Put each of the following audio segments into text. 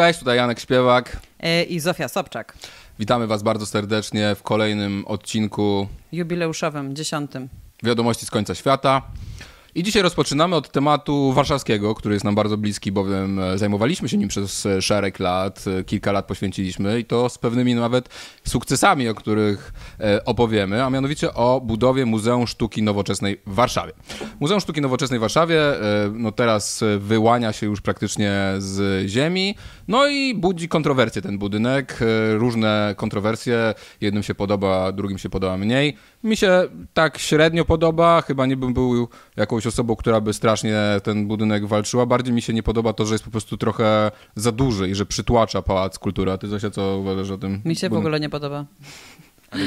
cześć, tutaj Janek Śpiewak. E, I Zofia Sobczak. Witamy Was bardzo serdecznie w kolejnym odcinku Jubileuszowym, dziesiątym. Wiadomości z końca świata. I dzisiaj rozpoczynamy od tematu warszawskiego, który jest nam bardzo bliski, bowiem e, zajmowaliśmy się nim przez e, szereg lat, kilka lat poświęciliśmy i to z pewnymi nawet sukcesami, o których opowiemy, a mianowicie o budowie Muzeum Sztuki Nowoczesnej w Warszawie. Muzeum Sztuki Nowoczesnej w Warszawie no teraz wyłania się już praktycznie z ziemi, no i budzi kontrowersje ten budynek, różne kontrowersje, jednym się podoba, drugim się podoba mniej. Mi się tak średnio podoba, chyba nie bym był jakąś osobą, która by strasznie ten budynek walczyła. Bardziej mi się nie podoba to, że jest po prostu trochę za duży i że przytłacza Pałac Kultury. A ty Zosia, co uważasz o tym? Mi się w ogóle nie podoba.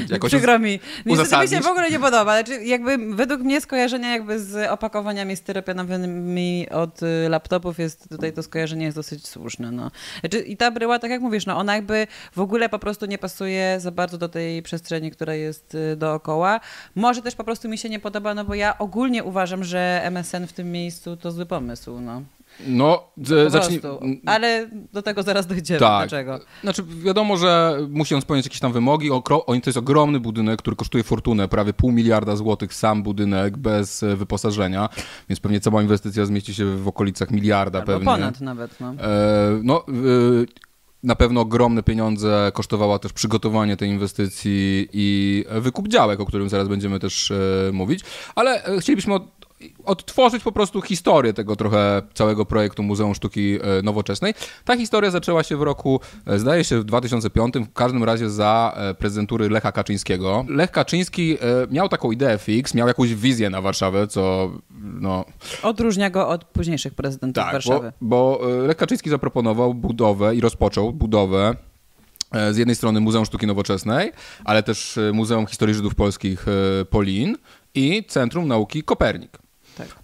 Jakoś Przykro mi. Niestety mi się w ogóle nie podoba. Znaczy, jakby według mnie skojarzenia jakby z opakowaniami styropianowymi od y, laptopów jest tutaj to skojarzenie jest dosyć słuszne. No. Znaczy, I ta bryła, tak jak mówisz, no, ona jakby w ogóle po prostu nie pasuje za bardzo do tej przestrzeni, która jest y, dookoła. Może też po prostu mi się nie podoba, no bo ja ogólnie uważam, że MSN w tym miejscu to zły pomysł. No. No, zacznij... Ale do tego zaraz dojdziemy. Tak. Dlaczego? Znaczy, wiadomo, że musi on spełniać jakieś tam wymogi. to jest ogromny budynek, który kosztuje fortunę, prawie pół miliarda złotych sam budynek bez e, wyposażenia, więc pewnie cała inwestycja zmieści się w okolicach miliarda Albo pewnie. ponad nawet, no. E, no, e, na pewno ogromne pieniądze kosztowało też przygotowanie tej inwestycji i wykup działek, o którym zaraz będziemy też e, mówić, ale e, chcielibyśmy od, odtworzyć po prostu historię tego trochę całego projektu Muzeum Sztuki e, Nowoczesnej. Ta historia zaczęła się w roku, e, zdaje się, w 2005, w każdym razie za e, prezydentury Lecha Kaczyńskiego. Lech Kaczyński miał taką ideę fix, miał jakąś wizję na Warszawę, co no... Odróżnia go od późniejszych prezydentów tak, Warszawy. Bo, bo Lech Kaczyński zaproponował budowę i rozpoczął budowę z jednej strony Muzeum Sztuki Nowoczesnej, ale też Muzeum Historii Żydów Polskich Polin i Centrum Nauki Kopernik.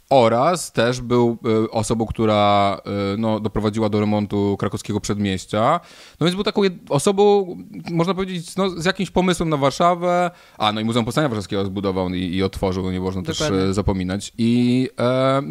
Oraz też był y, osobą, która y, no, doprowadziła do remontu krakowskiego przedmieścia. No więc był taką osobą, można powiedzieć, no, z jakimś pomysłem na Warszawę. A, no i Muzeum Powstania Warszawskiego zbudował i, i otworzył, no nie można Dokładnie. też zapominać. I e,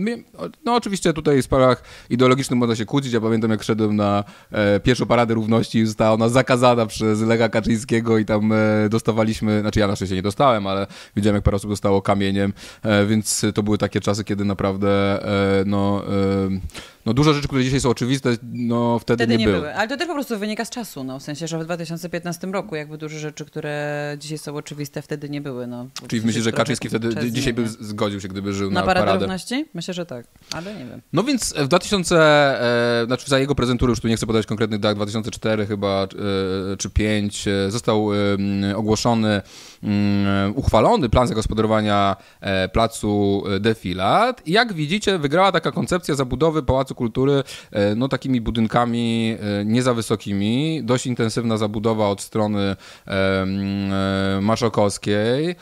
no oczywiście tutaj w sprawach ideologicznych można się kłócić. Ja pamiętam, jak szedłem na e, pierwszą paradę równości, została ona zakazana przez Lega Kaczyńskiego i tam e, dostawaliśmy, znaczy ja na szczęście nie dostałem, ale widziałem, jak parę osób dostało kamieniem, e, więc to były takie czasy, kiedy naprawdę e, no, e, no dużo rzeczy, które dzisiaj są oczywiste, no wtedy, wtedy nie, nie były. były. Ale to też po prostu wynika z czasu, no w sensie, że w 2015 roku jakby dużo rzeczy, które dzisiaj są oczywiste, wtedy nie były. No, Czyli myślisz, że Kaczyński wtedy dzisiaj by zgodził się, gdyby żył na, na paradę? paradę równości? Myślę, że tak, ale nie wiem. No więc w 2000, e, znaczy za jego prezentury, już tu nie chcę podać konkretnych dat, 2004 chyba, e, czy 5, e, został e, ogłoszony, mm, uchwalony plan zagospodarowania e, placu Defilat. I jak widzicie, wygrała taka koncepcja zabudowy Pałacu Kultury e, no, takimi budynkami e, nie za wysokimi. Dość intensywna zabudowa od strony e, Maszokowskiej.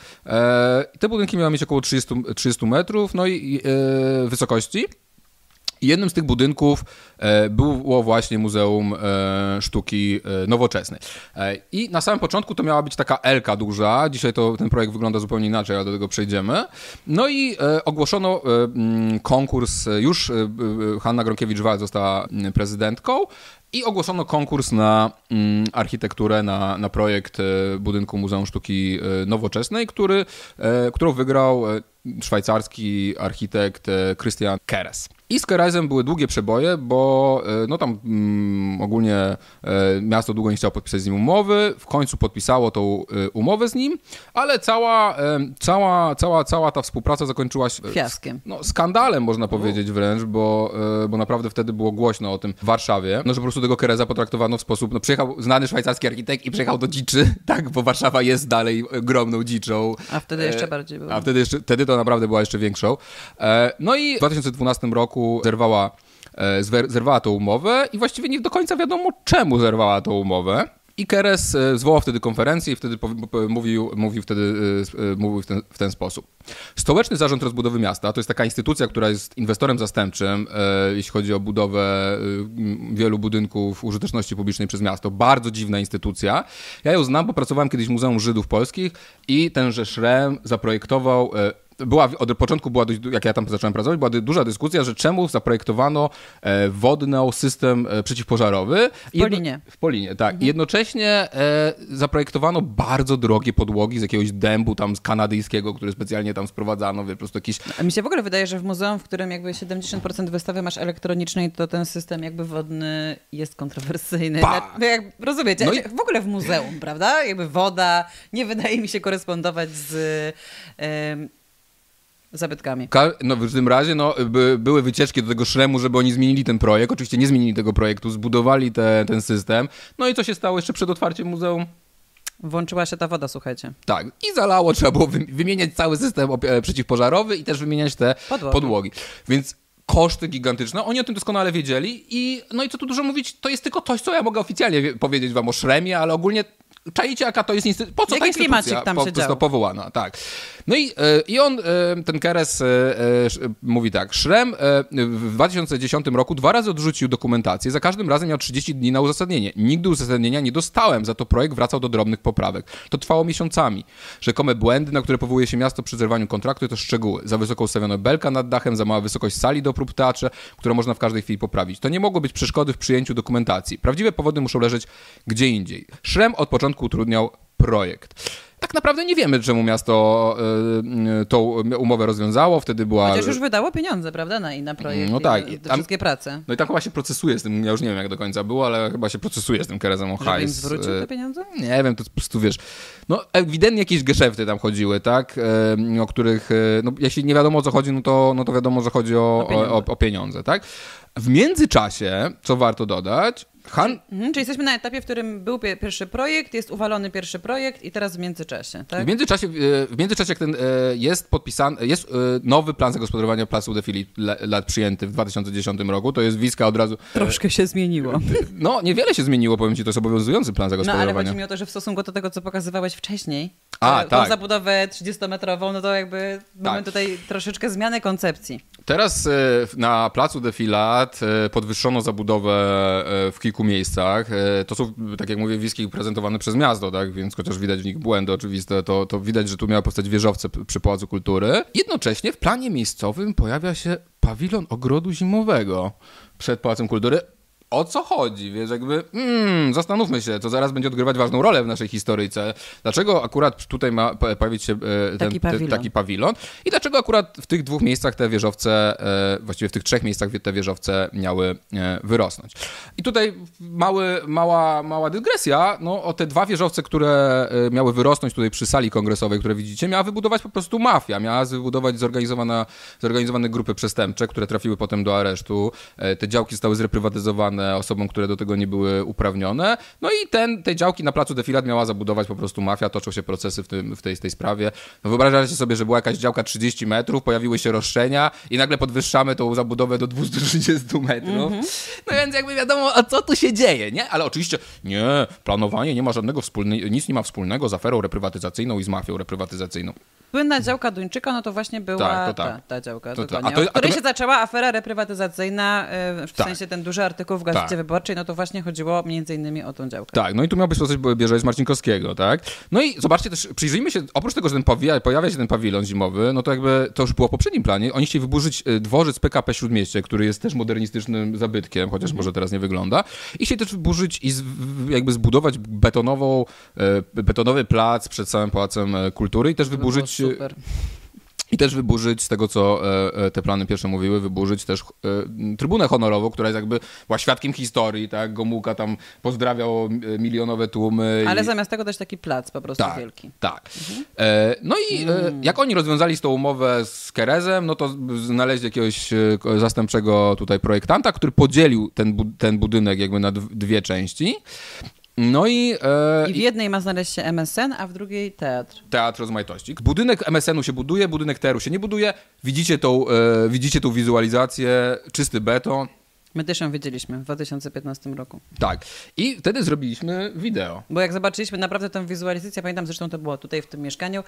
Te budynki miały mieć około 30, 30 metrów no i wysokości. Jednym z tych budynków e, było właśnie Muzeum e, Sztuki e, Nowoczesnej. I na samym początku to miała być taka Elka duża. Dzisiaj to ten projekt wygląda zupełnie inaczej, ale do tego przejdziemy. No i ogłoszono mm, konkurs. Już Hanna Gronkiewicz-Walc została mm, prezydentką. I ogłoszono konkurs na mm, architekturę, na, na projekt budynku Muzeum Sztuki Nowoczesnej, który, którą wygrał szwajcarski architekt Christian Keres. I z Keresem były długie przeboje, bo e, no tam mm, ogólnie e, miasto długo nie chciało podpisać z nim umowy, w końcu podpisało tą e, umowę z nim, ale cała, cała, cała, cała ta współpraca zakończyła się fiaskiem. No, skandalem można powiedzieć wręcz, bo, bo naprawdę wtedy było głośno o tym w Warszawie, no, że po prostu tego Kereza potraktowano w sposób, no przyjechał znany szwajcarski architekt i przyjechał do dziczy, tak, bo Warszawa jest dalej ogromną dziczą. A wtedy jeszcze bardziej było. A wtedy, jeszcze, wtedy to naprawdę była jeszcze większą. No i w 2012 roku roku zerwała, e, zerwała tą umowę i właściwie nie do końca wiadomo, czemu zerwała tą umowę. I Keres e, zwołał wtedy konferencję i wtedy mówił, mówił, wtedy, e, mówił w, ten, w ten sposób. Stołeczny Zarząd Rozbudowy Miasta to jest taka instytucja, która jest inwestorem zastępczym, jeśli chodzi o budowę wielu budynków użyteczności publicznej przez miasto. Bardzo dziwna instytucja. Ja ją znam, bo pracowałem kiedyś w Muzeum Żydów Polskich i tenże Szrem zaprojektował była, od początku była, dość, jak ja tam zacząłem pracować, była duża dyskusja, że czemu zaprojektowano e, wodny system e, przeciwpożarowy. W Polinie. Jedno, w Polinie, tak. Mhm. Jednocześnie e, zaprojektowano bardzo drogie podłogi z jakiegoś dębu tam z kanadyjskiego, który specjalnie tam sprowadzano, wie, po prostu jakiś... A mi się w ogóle wydaje, że w muzeum, w którym jakby 70% wystawy masz elektronicznej, to ten system jakby wodny jest kontrowersyjny. Ba! Jak, rozumiecie? No i... W ogóle w muzeum, prawda? Jakby woda nie wydaje mi się korespondować z zabytkami. No w tym razie no, by, były wycieczki do tego szremu, żeby oni zmienili ten projekt. Oczywiście nie zmienili tego projektu, zbudowali te, ten system. No i co się stało jeszcze przed otwarciem muzeum? Włączyła się ta woda, słuchajcie. Tak, i zalało, trzeba było wymieniać cały system e, przeciwpożarowy i też wymieniać te podłogi. podłogi. Więc koszty gigantyczne, oni o tym doskonale wiedzieli i no i co tu dużo mówić, to jest tylko to, co ja mogę oficjalnie powiedzieć wam o Szremie, ale ogólnie czajcie jaka to jest instytucja, po co Jaki ta instytucja tam po, się powołana, tak. No i, e, i on, e, ten Keres e, mówi tak, Szrem w 2010 roku dwa razy odrzucił dokumentację, za każdym razem miał 30 dni na uzasadnienie. Nigdy uzasadnienia nie dostałem, za to projekt wracał do drobnych poprawek. To trwało miesiącami. Rzekome błędy, na które powołuje się miasto przy zerwaniu kontraktu, to szczegóły. Za wysoko ustawiono belka nad dachem, za mała wysokość sali do prób teatrze, którą można w każdej chwili poprawić. To nie mogło być przeszkody w przyjęciu dokumentacji. Prawdziwe powody muszą leżeć gdzie indziej. Szrem od początku utrudniał projekt. Tak naprawdę nie wiemy, czemu miasto y, tą umowę rozwiązało. Wtedy była. Chociaż już wydało pieniądze, prawda, na, na projekt. No tak. I, te wszystkie prace. No i tak chyba się procesuje z tym. Ja już nie wiem, jak do końca było, ale chyba się procesuje z tym Kerezem o hajs. zwrócił te pieniądze? Nie wiem, to po prostu wiesz. No ewidentnie jakieś geszefty tam chodziły, tak? O których, no jeśli nie wiadomo o co chodzi, no to, no to wiadomo, że chodzi o, o, pieniądze. O, o pieniądze, tak? W międzyczasie, co warto dodać, Han... Mhm, czyli jesteśmy na etapie, w którym był pierwszy projekt, jest uwalony pierwszy projekt i teraz w międzyczasie, tak? W międzyczasie, e, w międzyczasie jak ten e, jest podpisany, jest e, nowy plan zagospodarowania Placu de Philippe lat przyjęty w 2010 roku, to jest wiska od razu... Troszkę się zmieniło. No, niewiele się zmieniło, powiem ci, to jest obowiązujący plan zagospodarowania. No, ale chodzi mi o to, że w stosunku do tego, co pokazywałeś wcześniej, a, tą tak. zabudowę 30-metrową, no to jakby tak. mamy tutaj troszeczkę zmianę koncepcji. Teraz na Placu de Filat podwyższono zabudowę w kilku miejscach. E, to są, tak jak mówię, wiski prezentowane przez miasto, tak? więc chociaż widać w nich błędy oczywiste, to, to widać, że tu miały powstać wieżowce przy Pałacu Kultury. Jednocześnie w planie miejscowym pojawia się pawilon ogrodu zimowego przed Pałacem Kultury o co chodzi, wiesz, jakby mm, zastanówmy się, to zaraz będzie odgrywać ważną rolę w naszej historyjce. Dlaczego akurat tutaj ma pojawić się e, ten, taki, pawilon. Te, taki pawilon i dlaczego akurat w tych dwóch miejscach te wieżowce, e, właściwie w tych trzech miejscach te wieżowce miały e, wyrosnąć. I tutaj mały, mała, mała dygresja, no o te dwa wieżowce, które miały wyrosnąć tutaj przy sali kongresowej, które widzicie, miała wybudować po prostu mafia, miała wybudować zorganizowana, zorganizowane grupy przestępcze, które trafiły potem do aresztu. Te działki zostały zreprywatyzowane osobom, które do tego nie były uprawnione. No i ten, tej działki na placu Defilat miała zabudować po prostu mafia, toczą się procesy w, tym, w tej, tej sprawie. No wyobrażacie sobie, że była jakaś działka 30 metrów, pojawiły się roszczenia i nagle podwyższamy tą zabudowę do 230 metrów. Mm -hmm. No więc jakby wiadomo, a co tu się dzieje, nie? Ale oczywiście nie, planowanie nie ma żadnego wspólnego, nic nie ma wspólnego z aferą reprywatyzacyjną i z mafią reprywatyzacyjną. Słynna działka Duńczyka, no to właśnie była tak, to tak. Ta, ta działka, to, to, a to, której się zaczęła afera reprywatyzacyjna, e, w tak. sensie ten duży artykuł w Gazecie tak. Wyborczej, no to właśnie chodziło między innymi o tą działkę. Tak, no i tu miał być coś bierze z Marcinkowskiego, tak? No i zobaczcie też, przyjrzyjmy się, oprócz tego, że ten pawia, pojawia się ten pawilon zimowy, no to jakby to już było w poprzednim planie, oni chcieli wyburzyć e, dworzec PKP Śródmieście, który jest też modernistycznym zabytkiem, chociaż może teraz nie wygląda, i chcieli też wyburzyć i z, jakby zbudować betonową, e, betonowy plac przed całym Pałacem Kultury i też wyburzyć... Super. I też wyburzyć, z tego co e, e, te plany pierwsze mówiły, wyburzyć też e, trybunę honorową, która jest jakby była świadkiem historii, tak? Gomułka tam pozdrawiał milionowe tłumy. Ale i... zamiast tego też taki plac po prostu tak, wielki. Tak. Mhm. no i mm. jak oni rozwiązali tą umowę z Kerezem, no to znaleźli jakiegoś zastępczego tutaj projektanta, który podzielił ten, ten budynek jakby na dwie części. No i, e, I w jednej ma znaleźć się MSN, a w drugiej teatr. Teatr rozmaitości. Budynek MSN-u się buduje, budynek teatru się nie buduje. Widzicie tą, e, widzicie tą wizualizację, czysty beton. My też ją wiedzieliśmy w 2015 roku. Tak. I wtedy zrobiliśmy wideo. Bo jak zobaczyliśmy naprawdę tę wizualizację, pamiętam zresztą to było tutaj w tym mieszkaniu,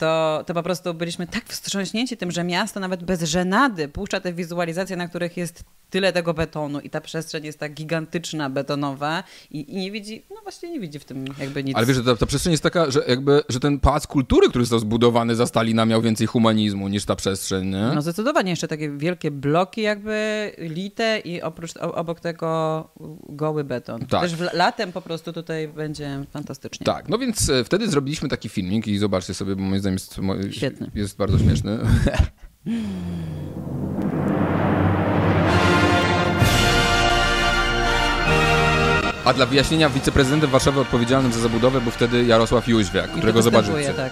to, to po prostu byliśmy tak wstrząśnięci tym, że miasto nawet bez żenady puszcza te wizualizacje, na których jest tyle tego betonu i ta przestrzeń jest tak gigantyczna, betonowa i, i, nie widzi, no właśnie nie widzi w tym jakby nic. Ale wiesz, że ta, ta, przestrzeń jest taka, że jakby, że ten pałac kultury, który został zbudowany za Stalina miał więcej humanizmu niż ta przestrzeń, nie? No zdecydowanie, jeszcze takie wielkie bloki jakby lite i oprócz, obok tego goły beton. Tak. Też w, latem po prostu tutaj będzie fantastycznie. Tak, no więc e, wtedy zrobiliśmy taki filmik i zobaczcie sobie, bo moim zdaniem jest, Świetny. jest bardzo śmieszny. A dla wyjaśnienia wiceprezydentem Warszawy odpowiedzialnym za zabudowę był wtedy Jarosław Jóźwiak, którego zobaczycie. Tak.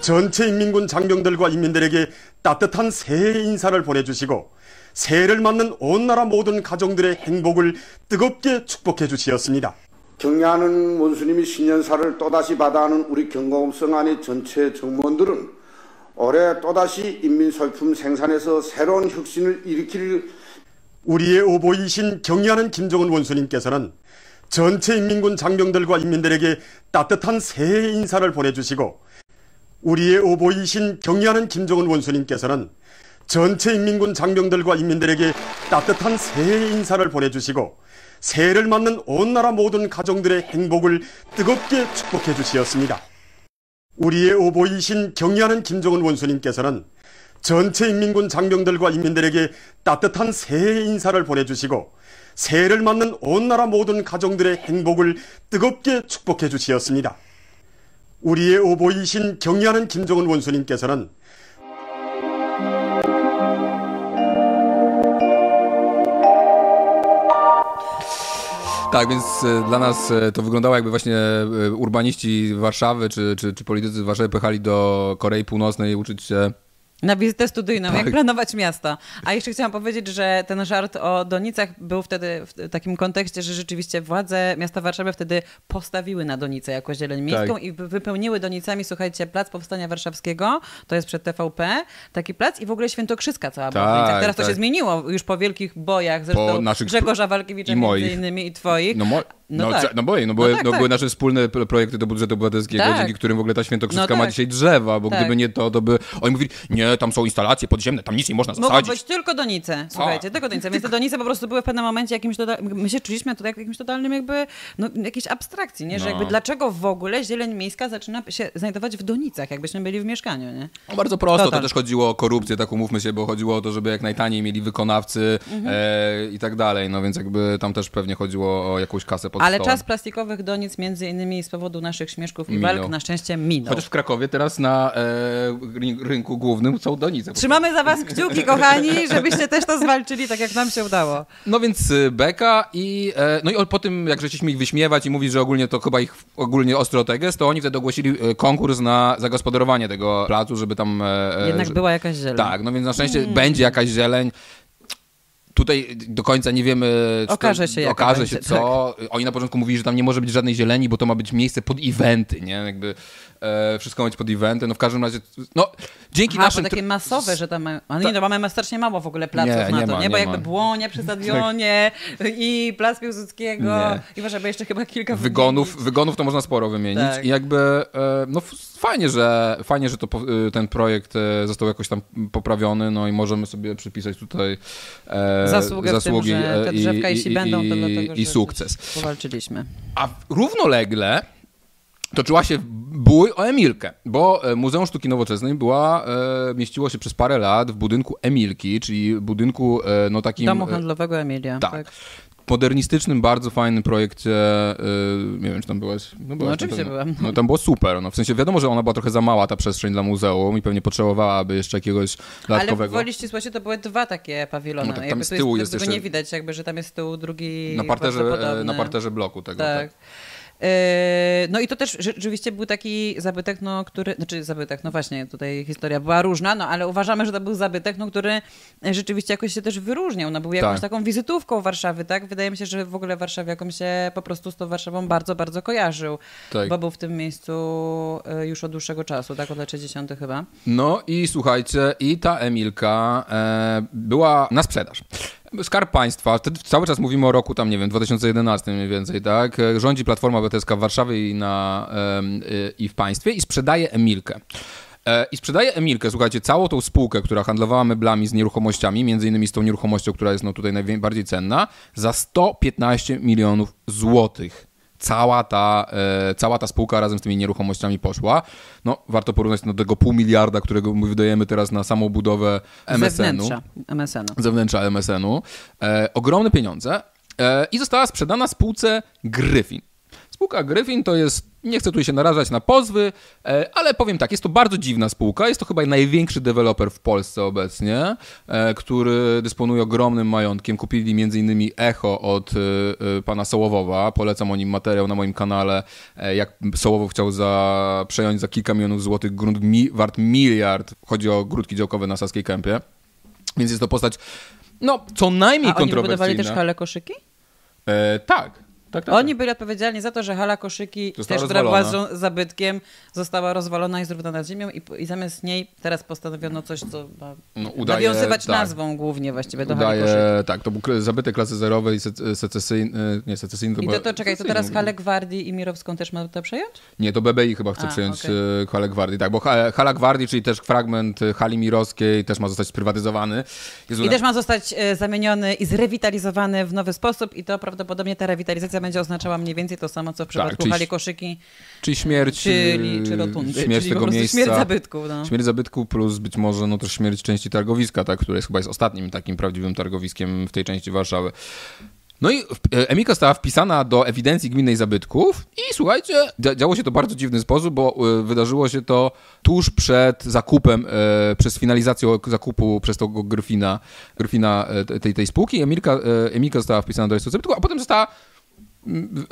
전체 인민군 장병들과 인민들에게 따뜻한 새해 인사를 보내주시고 새해를 맞는 온 나라 모든 가정들의 행복을 뜨겁게 축복해 주시었습니다. 경례하는 원수님이 신년사를 또다시 받아하는 우리 경공성 안의 전체 정무원들은 올해 또다시 인민설품 생산에서 새로운 혁신을 일으킬 우리의 오보이신 경의하는 김정은 원수님께서는 전체 인민군 장병들과 인민들에게 따뜻한 새해 인사를 보내주시고 우리의 오보이신 경의하는 김정은 원수님께서는 전체 인민군 장병들과 인민들에게 따뜻한 새해 인사를 보내주시고 새해를 맞는 온 나라 모든 가정들의 행복을 뜨겁게 축복해 주시었습니다. 우리의 오보이신 경의하는 김정은 원수님께서는 전체 인민군 장병들과 인민들에게 따뜻한 새해 인사를 보내주시고 새해를 맞는 온 나라 모든 가정들의 행복을 뜨겁게 축복해 주시었습니다. 우리의 오보이신 경의하는 김정은 원수님께서는 Tak, więc e, dla nas e, to wyglądało jakby właśnie e, urbaniści Warszawy czy, czy, czy politycy Warszawy pojechali do Korei Północnej uczyć się na wizytę studyjną, tak. jak planować miasto. A jeszcze chciałam powiedzieć, że ten żart o Donicach był wtedy w takim kontekście, że rzeczywiście władze miasta Warszawy wtedy postawiły na Donicę jako zieleń miejską tak. i wypełniły Donicami, słuchajcie, Plac Powstania Warszawskiego, to jest przed TVP, taki plac i w ogóle Świętokrzyska cała tak, była Teraz tak. to się zmieniło już po wielkich bojach, zresztą po naszych... Grzegorza Walkiewicza między innymi i twoich. No, mo... No, no, tak. no, bo, no, bo, no, tak, no tak. były nasze wspólne projekty do budżetu obywatelskiego, tak. dzięki którym w ogóle ta Świętokrzyska no ma tak. dzisiaj drzewa, bo gdyby tak. nie to, to by... Oni mówili, nie, tam są instalacje podziemne, tam nic nie można zasadzić. Mogą być tylko donice, słuchajcie, tylko donice. Więc te donice po prostu były w pewnym momencie jakimś totalnym... My się czuliśmy tutaj jakimś totalnym jakby, no, jakiejś abstrakcji, nie? Że jakby dlaczego w ogóle zieleń miejska zaczyna się znajdować w donicach, jakbyśmy byli w mieszkaniu, nie? No, bardzo prosto, to, to też chodziło o korupcję, tak umówmy się, bo chodziło o to, żeby jak najtaniej mieli wykonawcy mhm. e, i tak dalej, no więc jakby tam też pewnie chodziło o jakąś kasę pod Ale czas plastikowy plastikowych donic między innymi z powodu naszych śmieszków i walk na szczęście minął. Chociaż w Krakowie teraz na e, rynku głównym są donice. Trzymamy za was kciuki, kochani, żebyście też to zwalczyli, tak jak nam się udało. No więc e, beka i e, no i po tym, jak żeśmy ich wyśmiewać i mówić, że ogólnie to chyba ich ogólnie ostro teges, to oni wtedy ogłosili e, konkurs na zagospodarowanie tego placu, żeby tam... E, Jednak że, była jakaś zieleń. Tak, no więc na szczęście mm. będzie jakaś zieleń. Tutaj do końca nie wiemy. Okaże się, to, okaże się co. Tak. Oni na początku mówili, że tam nie może być żadnej zieleni, bo to ma być miejsce pod eventy, nie? Jakby e, wszystko ma być pod eventy. No w każdym razie, no dzięki Aha, naszym... takie masowe, że tam... A nie, no mamy strasznie mało w ogóle placów nie, na to, nie? nie? Bo jakby Błonie przy stadionie i Plac Piłsudskiego nie. i może by jeszcze chyba kilka wygonów. Wygonów to można sporo wymienić tak. i jakby, e, no fajnie, że, fajnie, że to, y, ten projekt e, został jakoś tam poprawiony, no i możemy sobie przypisać tutaj e, Zasługę zasługi tym, że te drzewka, i, jeśli i, będą, to dlatego, i sukces. Powalczyliśmy. A równolegle toczyła się bój o Emilkę, bo e, Muzeum Sztuki Nowoczesnej była, e, mieściło się przez parę lat w budynku Emilki, czyli budynku e, no takim... Domu handlowego Emilia. Tak. tak modernistycznym, bardzo fajnym projekcie. Yy, nie wiem, czy tam byłeś. No, byłeś no oczywiście byłem. No tam było super. No, w sensie wiadomo, że ona była trochę za mała ta przestrzeń dla muzeum i pewnie potrzebowałaby jeszcze jakiegoś dodatkowego. Ale woli ścisłości to były dwa takie pawilony. No, tak, tam z tyłu jest, jest jeszcze... nie widać, jakby, że tam jest z tyłu drugi na parterze, na parterze bloku tego. tak. tak. Yy, no i to też rzeczywiście był taki zabytek, no, który, znaczy zabytek, no właśnie, tutaj historia była różna, no ale uważamy, że to był zabytek, no, który rzeczywiście jakoś się też wyróżniał, no był jakąś tak. taką wizytówką Warszawy, tak? Wydaje mi się, że w ogóle warszawiakom się po prostu z tą Warszawą bardzo, bardzo kojarzył, tak. bo był w tym miejscu e, już od dłuższego czasu, tak? Od lat 60 chyba. No i słuchajcie, i ta Emilka e, była na sprzedaż. Skarb Państwa, cały czas mówimy o roku tam, nie wiem, 2011 mniej więcej, tak? Rządzi Platforma Obywatelska w Warszawie i, na, i w państwie i sprzedaje Emilkę. E, I sprzedaje Emilkę, słuchajcie, całą tą spółkę, która handlowała meblami z nieruchomościami, między innymi z tą nieruchomością, która jest no, tutaj najbardziej cenna, za 115 milionów złotych cała ta, e, cała ta spółka razem z tymi nieruchomościami poszła. No, warto porównać do tego pół miliarda, którego my wydajemy teraz na samą budowę MSN-u. Zewnętrza MSN-u. Zewnętrza MSN-u. E, ogromne pieniądze. E, I została sprzedana spółce Gryfin. Spółka Gryfin to jest, nie chcę tu się narażać na pozwy, e, ale powiem tak, jest to bardzo dziwna spółka. Jest to chyba największy deweloper w Polsce obecnie, e, który dysponuje ogromnym majątkiem. Kupili m.in. Echo od e, pana Sołowowa. Polecam o nim materiał na moim kanale, jak Sołowow chciał za, przejąć za kilka milionów złotych grunt mi, wart miliard. Chodzi o grudki działkowe na Saskiej Kępie. Więc jest to postać, no, co najmniej A kontrowersyjna. oni budowali też hale koszyki? E, tak, tak, tak, Oni tak. byli odpowiedzialni za to, że hala koszyki, Została też, która była rozwalona. zabytkiem, została rozwalona i zrównana z ziemią i, i zamiast niej teraz postanowiono coś, co ma No, udaje- nawiązywać tak. nazwą głównie właściwie do hali Udaje, koszyki. tak, to był zabytek klasy zerowej, sece- secesyjny, nie secesyjny to I to, to czekaj, to teraz halę Gwardii i Mirowską też ma to przejąć? Nie, to BBI chyba chce A, przejąć okay. halę Gwardii, tak, bo ha- hala Gwardii, czyli też fragment hali mirowskiej też ma zostać sprywatyzowany. Jezu, I też ma zostać e, zamieniony i zrewitalizowany w nowy sposób i to prawdopodobnie ta rewitalizacja będzie oznaczała mniej więcej to samo, co w przypadku czyli- hali koszyki, Czyli śmierć, czyli, czy e, rotundy, śmierć czyli tego miejsca. śmierć zabytku. No. Śmierć zabytku plus być może no też śmierć części targowiska, tak, które jest chyba jest ostatnim takim prawdziwym targowiskiem w tej części Warszawy. No i e, Emika została wpisana do ewidencji gminnej zabytków i słuchajcie, dzia- działo się to w bardzo dziwny sposób, bo e, wydarzyło się to tuż przed zakupem, e, przez finalizacją zakupu przez tego Gryfina, Gryfina e, tej, tej spółki. Emilka, Emika została wpisana do rejestru zabytków, a potem została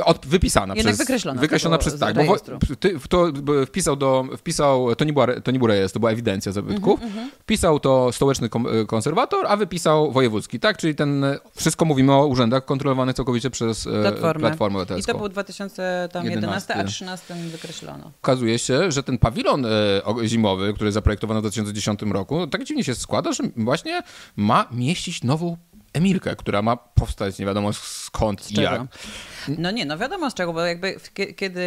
od, wypisana Jednak przez... wykreślona Wykreślona tego- przez... Tak, bo ty, to wpisał do... Wpisał, to nie, była, to nie był rejestr, to była ewidencja zabytków. Mhm, Wpisał to stołeczny e, konserwator, a wypisał wojewódzki, tak? Czyli ten... e, Wszystko mówimy o urzędach kontrolowanych całkowicie przez e, Platformę. Platformę I to był 2011, a 11. 13 wykreślono. Okazuje się, że ten pawilon zimowy, który zaprojektowano w 2010 roku, tak dziwnie się składa, że właśnie ma mieścić nową Emilkę, która ma powstać nie wiadomo skąd i jak. No nie, no wiadomo z czego, bo jakby kiedy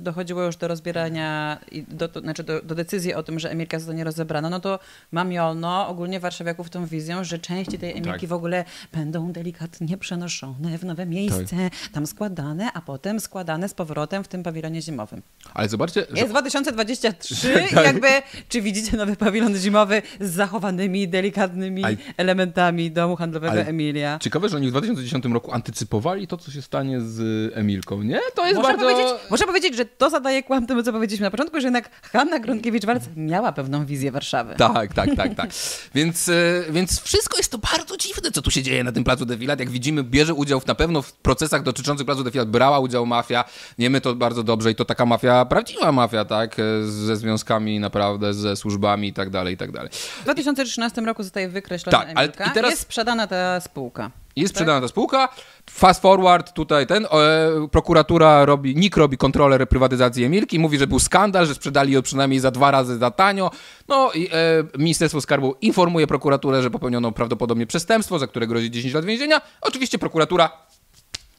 dochodziło już do rozbierania, i do, to, znaczy do, do decyzji o tym, że Emilka zostanie rozebrana, no to mamiono ogólnie warszawiaków tą wizją, że części tej Emilki Tak. w ogóle będą delikatnie przenoszone w nowe miejsce, tam składane, a potem składane z powrotem w tym pawilonie zimowym. Ale zobaczcie, że Jest 2023 i jakby, czy widzicie nowy pawilon zimowy z zachowanymi, delikatnymi Ale- elementami domu handlowego Ale- Emilia? Ciekawe, że oni w 2010 roku antycypowali to, co się stanie z Emilką, nie? To jest Można, bardzo... powiedzieć, można powiedzieć, że to zadaje kłam temu, co powiedzieliśmy na początku, że jednak Hanna Gronkiewicz-Walc miała pewną wizję Warszawy. Tak, tak, tak, tak. Więc, e, więc wszystko jest to bardzo dziwne, co tu się dzieje na tym placu Defilat. Jak widzimy, bierze udział w, na pewno w procesach dotyczących placu Defilat. Brała udział mafia. Wiemy to bardzo dobrze i to taka mafia, prawdziwa mafia, tak? E, Ze związkami naprawdę, ze służbami i tak dalej, i tak dalej. W 2013 roku zostaje wykreślona Tak, ale Emilka i teraz- jest sprzedana ta spółka. Jest sprzedana ta spółka. Fast forward, tutaj ten, e, prokuratura robi, NIK robi kontrolę reprywatyzacji Emilki, mówi, że był skandal, że sprzedali ją przynajmniej za dwa razy za tanio. No i e, Ministerstwo Skarbu informuje prokuraturę, że popełniono prawdopodobnie przestępstwo, za które grozi 10 lat więzienia. Oczywiście prokuratura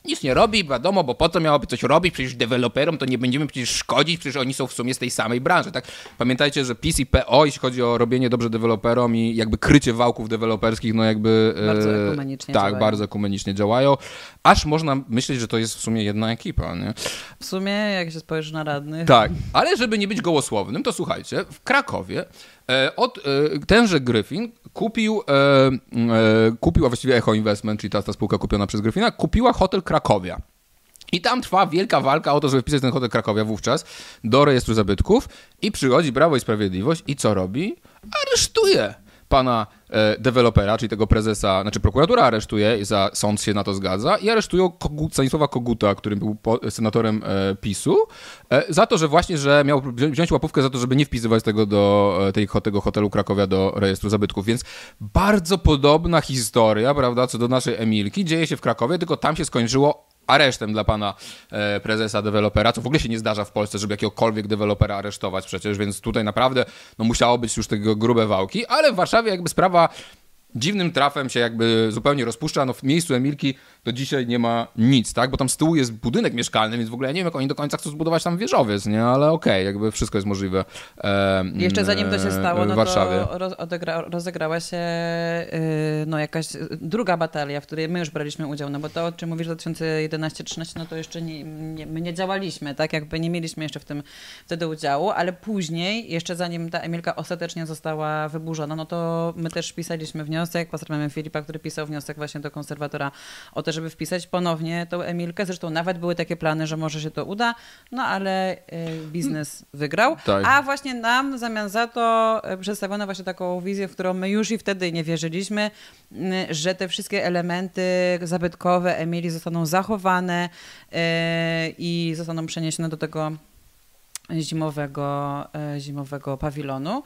nic nie robi, wiadomo, bo po co miałoby coś robić? Przecież deweloperom to nie będziemy przecież szkodzić, przecież oni są w sumie z tej samej branży, tak? Pamiętajcie, że PiS i PO, jeśli chodzi o robienie dobrze deweloperom i jakby krycie wałków deweloperskich, no jakby... e, Bardzo ekumenicznie Tak, działają. bardzo ekumenicznie działają. Aż można myśleć, że to jest w sumie jedna ekipa, nie? W sumie, jak się spojrzy na radnych, Tak, ale żeby nie być gołosłownym, to słuchajcie, w Krakowie od, e, tenże Gryfin kupił, e, e, kupił, a właściwie Echo Investment, czyli ta, ta spółka kupiona przez Gryfina, kupiła hotel Krakowia. I tam trwa wielka walka o to, żeby wpisać ten hotel Krakowia wówczas do rejestru zabytków i przychodzi Prawo i Sprawiedliwość i co robi? Aresztuje pana e, dewelopera, czyli tego prezesa, znaczy prokuratura aresztuje, za sąd się na to zgadza i aresztują Kogut, Stanisława Koguta, który był senatorem e, PiSu, e, za to, że właśnie, że miał wzi- wziąć łapówkę za to, żeby nie wpisywać tego do e, tej, tego hotelu Krakowia do rejestru zabytków, więc bardzo podobna historia, prawda, co do naszej Emilki, dzieje się w Krakowie, tylko tam się skończyło aresztem dla pana e, prezesa dewelopera, co w ogóle się nie zdarza w Polsce, żeby jakiegokolwiek dewelopera aresztować przecież, więc tutaj naprawdę no, musiało być już tego grube wałki, ale w Warszawie jakby sprawa dziwnym trafem się jakby zupełnie rozpuszcza. No w miejscu Emilki do dzisiaj nie ma nic, tak? Bo tam z tyłu jest budynek mieszkalny, więc w ogóle ja nie wiem, jak oni do końca chcą zbudować tam wieżowiec, nie? Ale okej, okay, jakby wszystko jest możliwe. E, Jeszcze zanim to się stało, no to roz, odegra, rozegrała się yy, no jakaś druga batalia, w której my już braliśmy udział, no bo to, o czym mówisz 2011-13, no to jeszcze nie, nie, my nie działaliśmy, tak? Jakby nie mieliśmy jeszcze w tym wtedy udziału, ale później, jeszcze zanim ta Emilka ostatecznie została wyburzona, no to my też pisaliśmy wniosek, pozdrawiamy Filipa, który pisał wniosek właśnie do konserwatora o to, żeby wpisać ponownie tą Emilkę. Zresztą nawet były takie plany, że może się to uda, no ale y, biznes wygrał. Tak. A właśnie nam w zamian za to y, przedstawiono właśnie taką wizję, w którą my już i wtedy nie wierzyliśmy, y, że te wszystkie elementy zabytkowe Emilii zostaną zachowane i zostaną przeniesione do tego zimowego, zimowego pawilonu.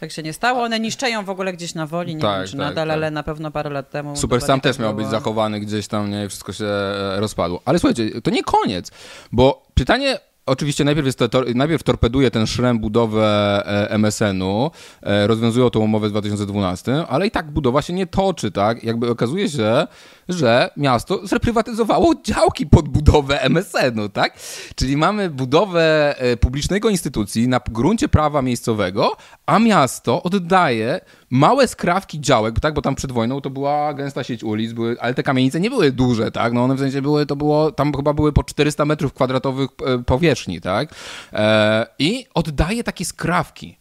Tak się nie stało. One niszczeją w ogóle gdzieś na woli, nie tak, wiem czy tak, nadal, tak. ale na pewno parę lat temu. Super Sam też miał być zachowany gdzieś tam, nie, wszystko się e, rozpadło. Ale słuchajcie, to nie koniec, bo pytanie oczywiście najpierw, jest to, najpierw torpeduje ten szrem budowę e, MSN-u, e, rozwiązują tą umowę w 2012, ale i tak budowa się nie toczy, tak? Jakby okazuje się, że miasto zreprywatyzowało działki pod budowę MSN-u, tak? Czyli mamy budowę e, publicznego instytucji na gruncie prawa miejscowego, a miasto oddaje małe skrawki działek, tak? Bo tam przed wojną to była gęsta sieć ulic, były, ale te kamienice nie były duże, tak? No one w sensie były, to było, tam chyba były po 400 metrów kwadratowych e, powierzchni, tak? E, I oddaje takie skrawki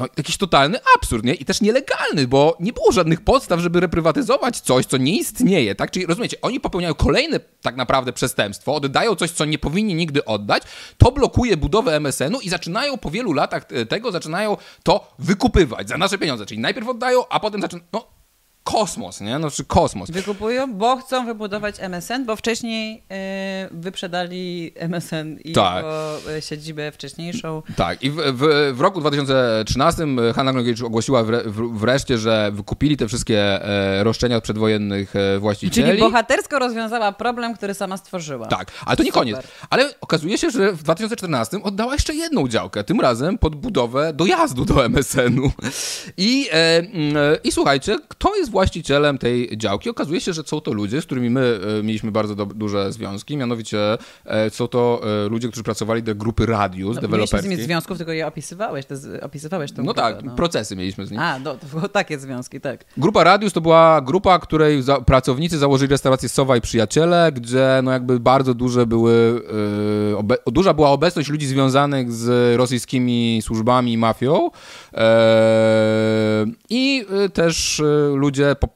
no, jakiś totalny absurd, nie? I też nielegalny, bo nie było żadnych podstaw, żeby reprywatyzować coś, co nie istnieje, tak? Czyli rozumiecie, oni popełniają kolejne tak naprawdę przestępstwo, oddają coś, co nie powinni nigdy oddać, to blokuje budowę MSN-u i zaczynają po wielu latach tego, zaczynają to wykupywać za nasze pieniądze. Czyli najpierw oddają, a potem zaczynają, no kosmos, nie? No, czy kosmos. Wykupują, bo chcą wybudować MSN, bo wcześniej yy, wyprzedali MSN i tak. E, siedzibę wcześniejszą. Tak, i w, w, w roku 2013 Hanna Gronkiewicz ogłosiła wre, wreszcie, że wykupili te wszystkie e, roszczenia od przedwojennych e, właścicieli. Czyli bohatersko rozwiązała problem, który sama stworzyła. Tak, ale to nie Super. koniec. Ale okazuje się, że w 2014 oddała jeszcze jedną działkę, tym razem pod budowę dojazdu do MSN-u. I, e, e, I słuchajcie, kto jest właścicielem tej działki. Okazuje się, że są to ludzie, z którymi my e, mieliśmy bardzo do, duże związki, mianowicie e, są to e, ludzie, którzy pracowali do grupy Radius no, deweloperskiej. Nie z nimi związków, tylko je opisywałeś, te, opisywałeś tą No grupę, tak, no. procesy mieliśmy z nimi. A, no, to takie związki, tak. Grupa Radius to była grupa, której za, pracownicy założyli restaurację Sowa i Przyjaciele, gdzie no jakby bardzo duże były, yy, obe, duża była obecność ludzi związanych z rosyjskimi służbami i mafią yy, i też ludzie ludzie po,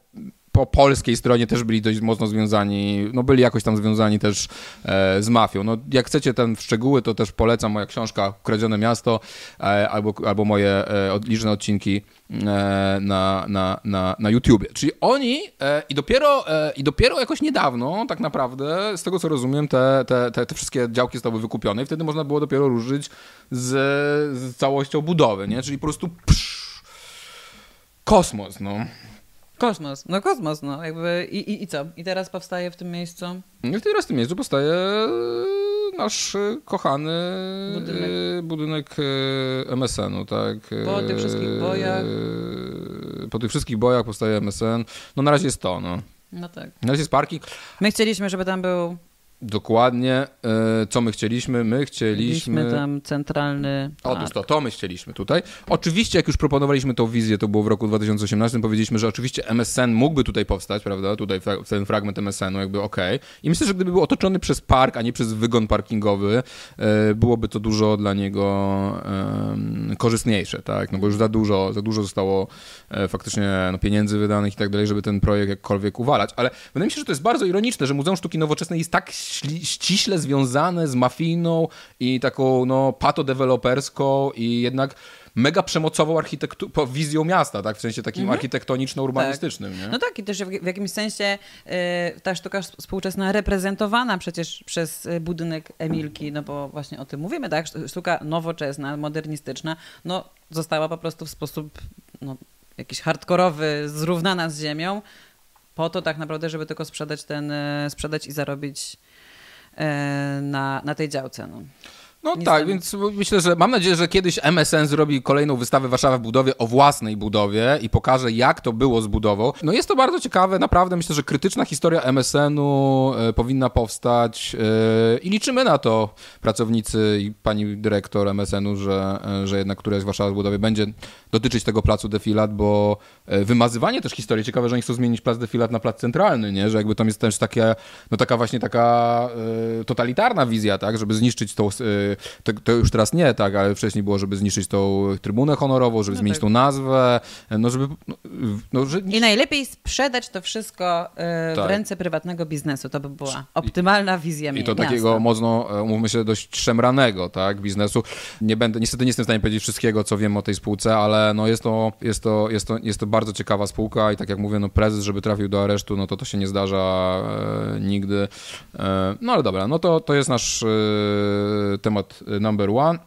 po polskiej stronie też byli dość mocno związani, no byli jakoś tam związani też e, z mafią. No jak chcecie ten w szczegóły, to też polecam moja książka Kradzione Miasto e, albo, albo moje e, liczne odcinki e, na, na, na, na YouTubie. Czyli oni e, i, dopiero, e, i dopiero jakoś niedawno tak naprawdę, z tego co rozumiem, te, te, te, te wszystkie działki zostały wykupione i wtedy można było dopiero ruszyć z, z całością budowy, nie? Czyli po prostu psz, kosmos, no. Kosmos, no kosmos, no jakby i, i, i co? I teraz powstaje w tym miejscu? I teraz w tym miejscu powstaje e, nasz e, kochany budynek, budynek e, MSN-u, tak? Po tych wszystkich bojach. Po tych wszystkich bojach powstaje MSN. No na razie jest to, no. No tak. Na razie jest parking. My chcieliśmy, żeby tam był Dokładnie, e, co my chcieliśmy? My chcieliśmy... Chcieliśmy tam centralny... Otóż to, to my chcieliśmy tutaj. Oczywiście, jak już proponowaliśmy tą wizję, to było w roku 2018, powiedzieliśmy, że oczywiście MSN mógłby tutaj powstać, prawda? Tutaj ten fragment MSN-u jakby ok. I myślę, że gdyby był otoczony przez park, a nie przez wygon parkingowy, e, byłoby to dużo dla niego korzystniejsze, tak? No bo już za dużo, za dużo zostało e, faktycznie no, pieniędzy wydanych i tak dalej, żeby ten projekt jakkolwiek uwalać. Ale wydaje mi się, że to jest bardzo ironiczne, że Muzeum Sztuki Nowoczesnej jest tak ściśle związane z mafijną i taką no, patodeweloperską i jednak mega przemocową architekturą, wizją miasta, tak? W sensie takim mhm. architektoniczno-urbanistycznym. Tak. No tak, i też w, jakimś sensie y, ta sztuka współczesna reprezentowana przecież przez y, budynek Emilki, no bo właśnie o tym mówimy, tak? Sztuka nowoczesna, modernistyczna, no została po prostu w sposób no, jakiś hardkorowy, zrównana z ziemią, po to tak naprawdę, żeby tylko sprzedać ten, y, sprzedać i zarobić na, na tej działce. No. No tak, więc myślę, że mam nadzieję, że kiedyś MSN zrobi kolejną wystawę Warszawa w budowie o własnej budowie i pokaże, jak to było z budową. No jest to bardzo ciekawe, naprawdę myślę, że krytyczna historia MSN-u e, powinna powstać e, i liczymy na to, pracownicy i pani dyrektor MSN-u, że, e, że jednak któraś Warszawa w budowie będzie dotyczyć tego placu defilat, bo wymazywanie też historii, ciekawe, że oni chcą zmienić plac defilat na plac centralny, nie? że jakby tam jest też takie, no taka właśnie taka totalitarna wizja, tak, żeby zniszczyć tą, to, to, już teraz nie, tak, ale wcześniej było, żeby zniszczyć tą trybunę honorową, żeby no zmienić tak. tą nazwę, no żeby... No, no, że... I najlepiej sprzedać to wszystko w tak. ręce prywatnego biznesu, to by była optymalna wizja I to takiego mocno, umówmy się, dość szemranego, tak, biznesu. Nie będę, niestety nie jestem w stanie powiedzieć wszystkiego, co wiem o tej spółce, ale no jest to, jest to, jest to, jest to bardzo ciekawa spółka i tak jak mówię, no prezes, żeby trafił do aresztu, no to to się nie zdarza e, nigdy. E, no ale dobra, no to, to jest nasz e, temat number one.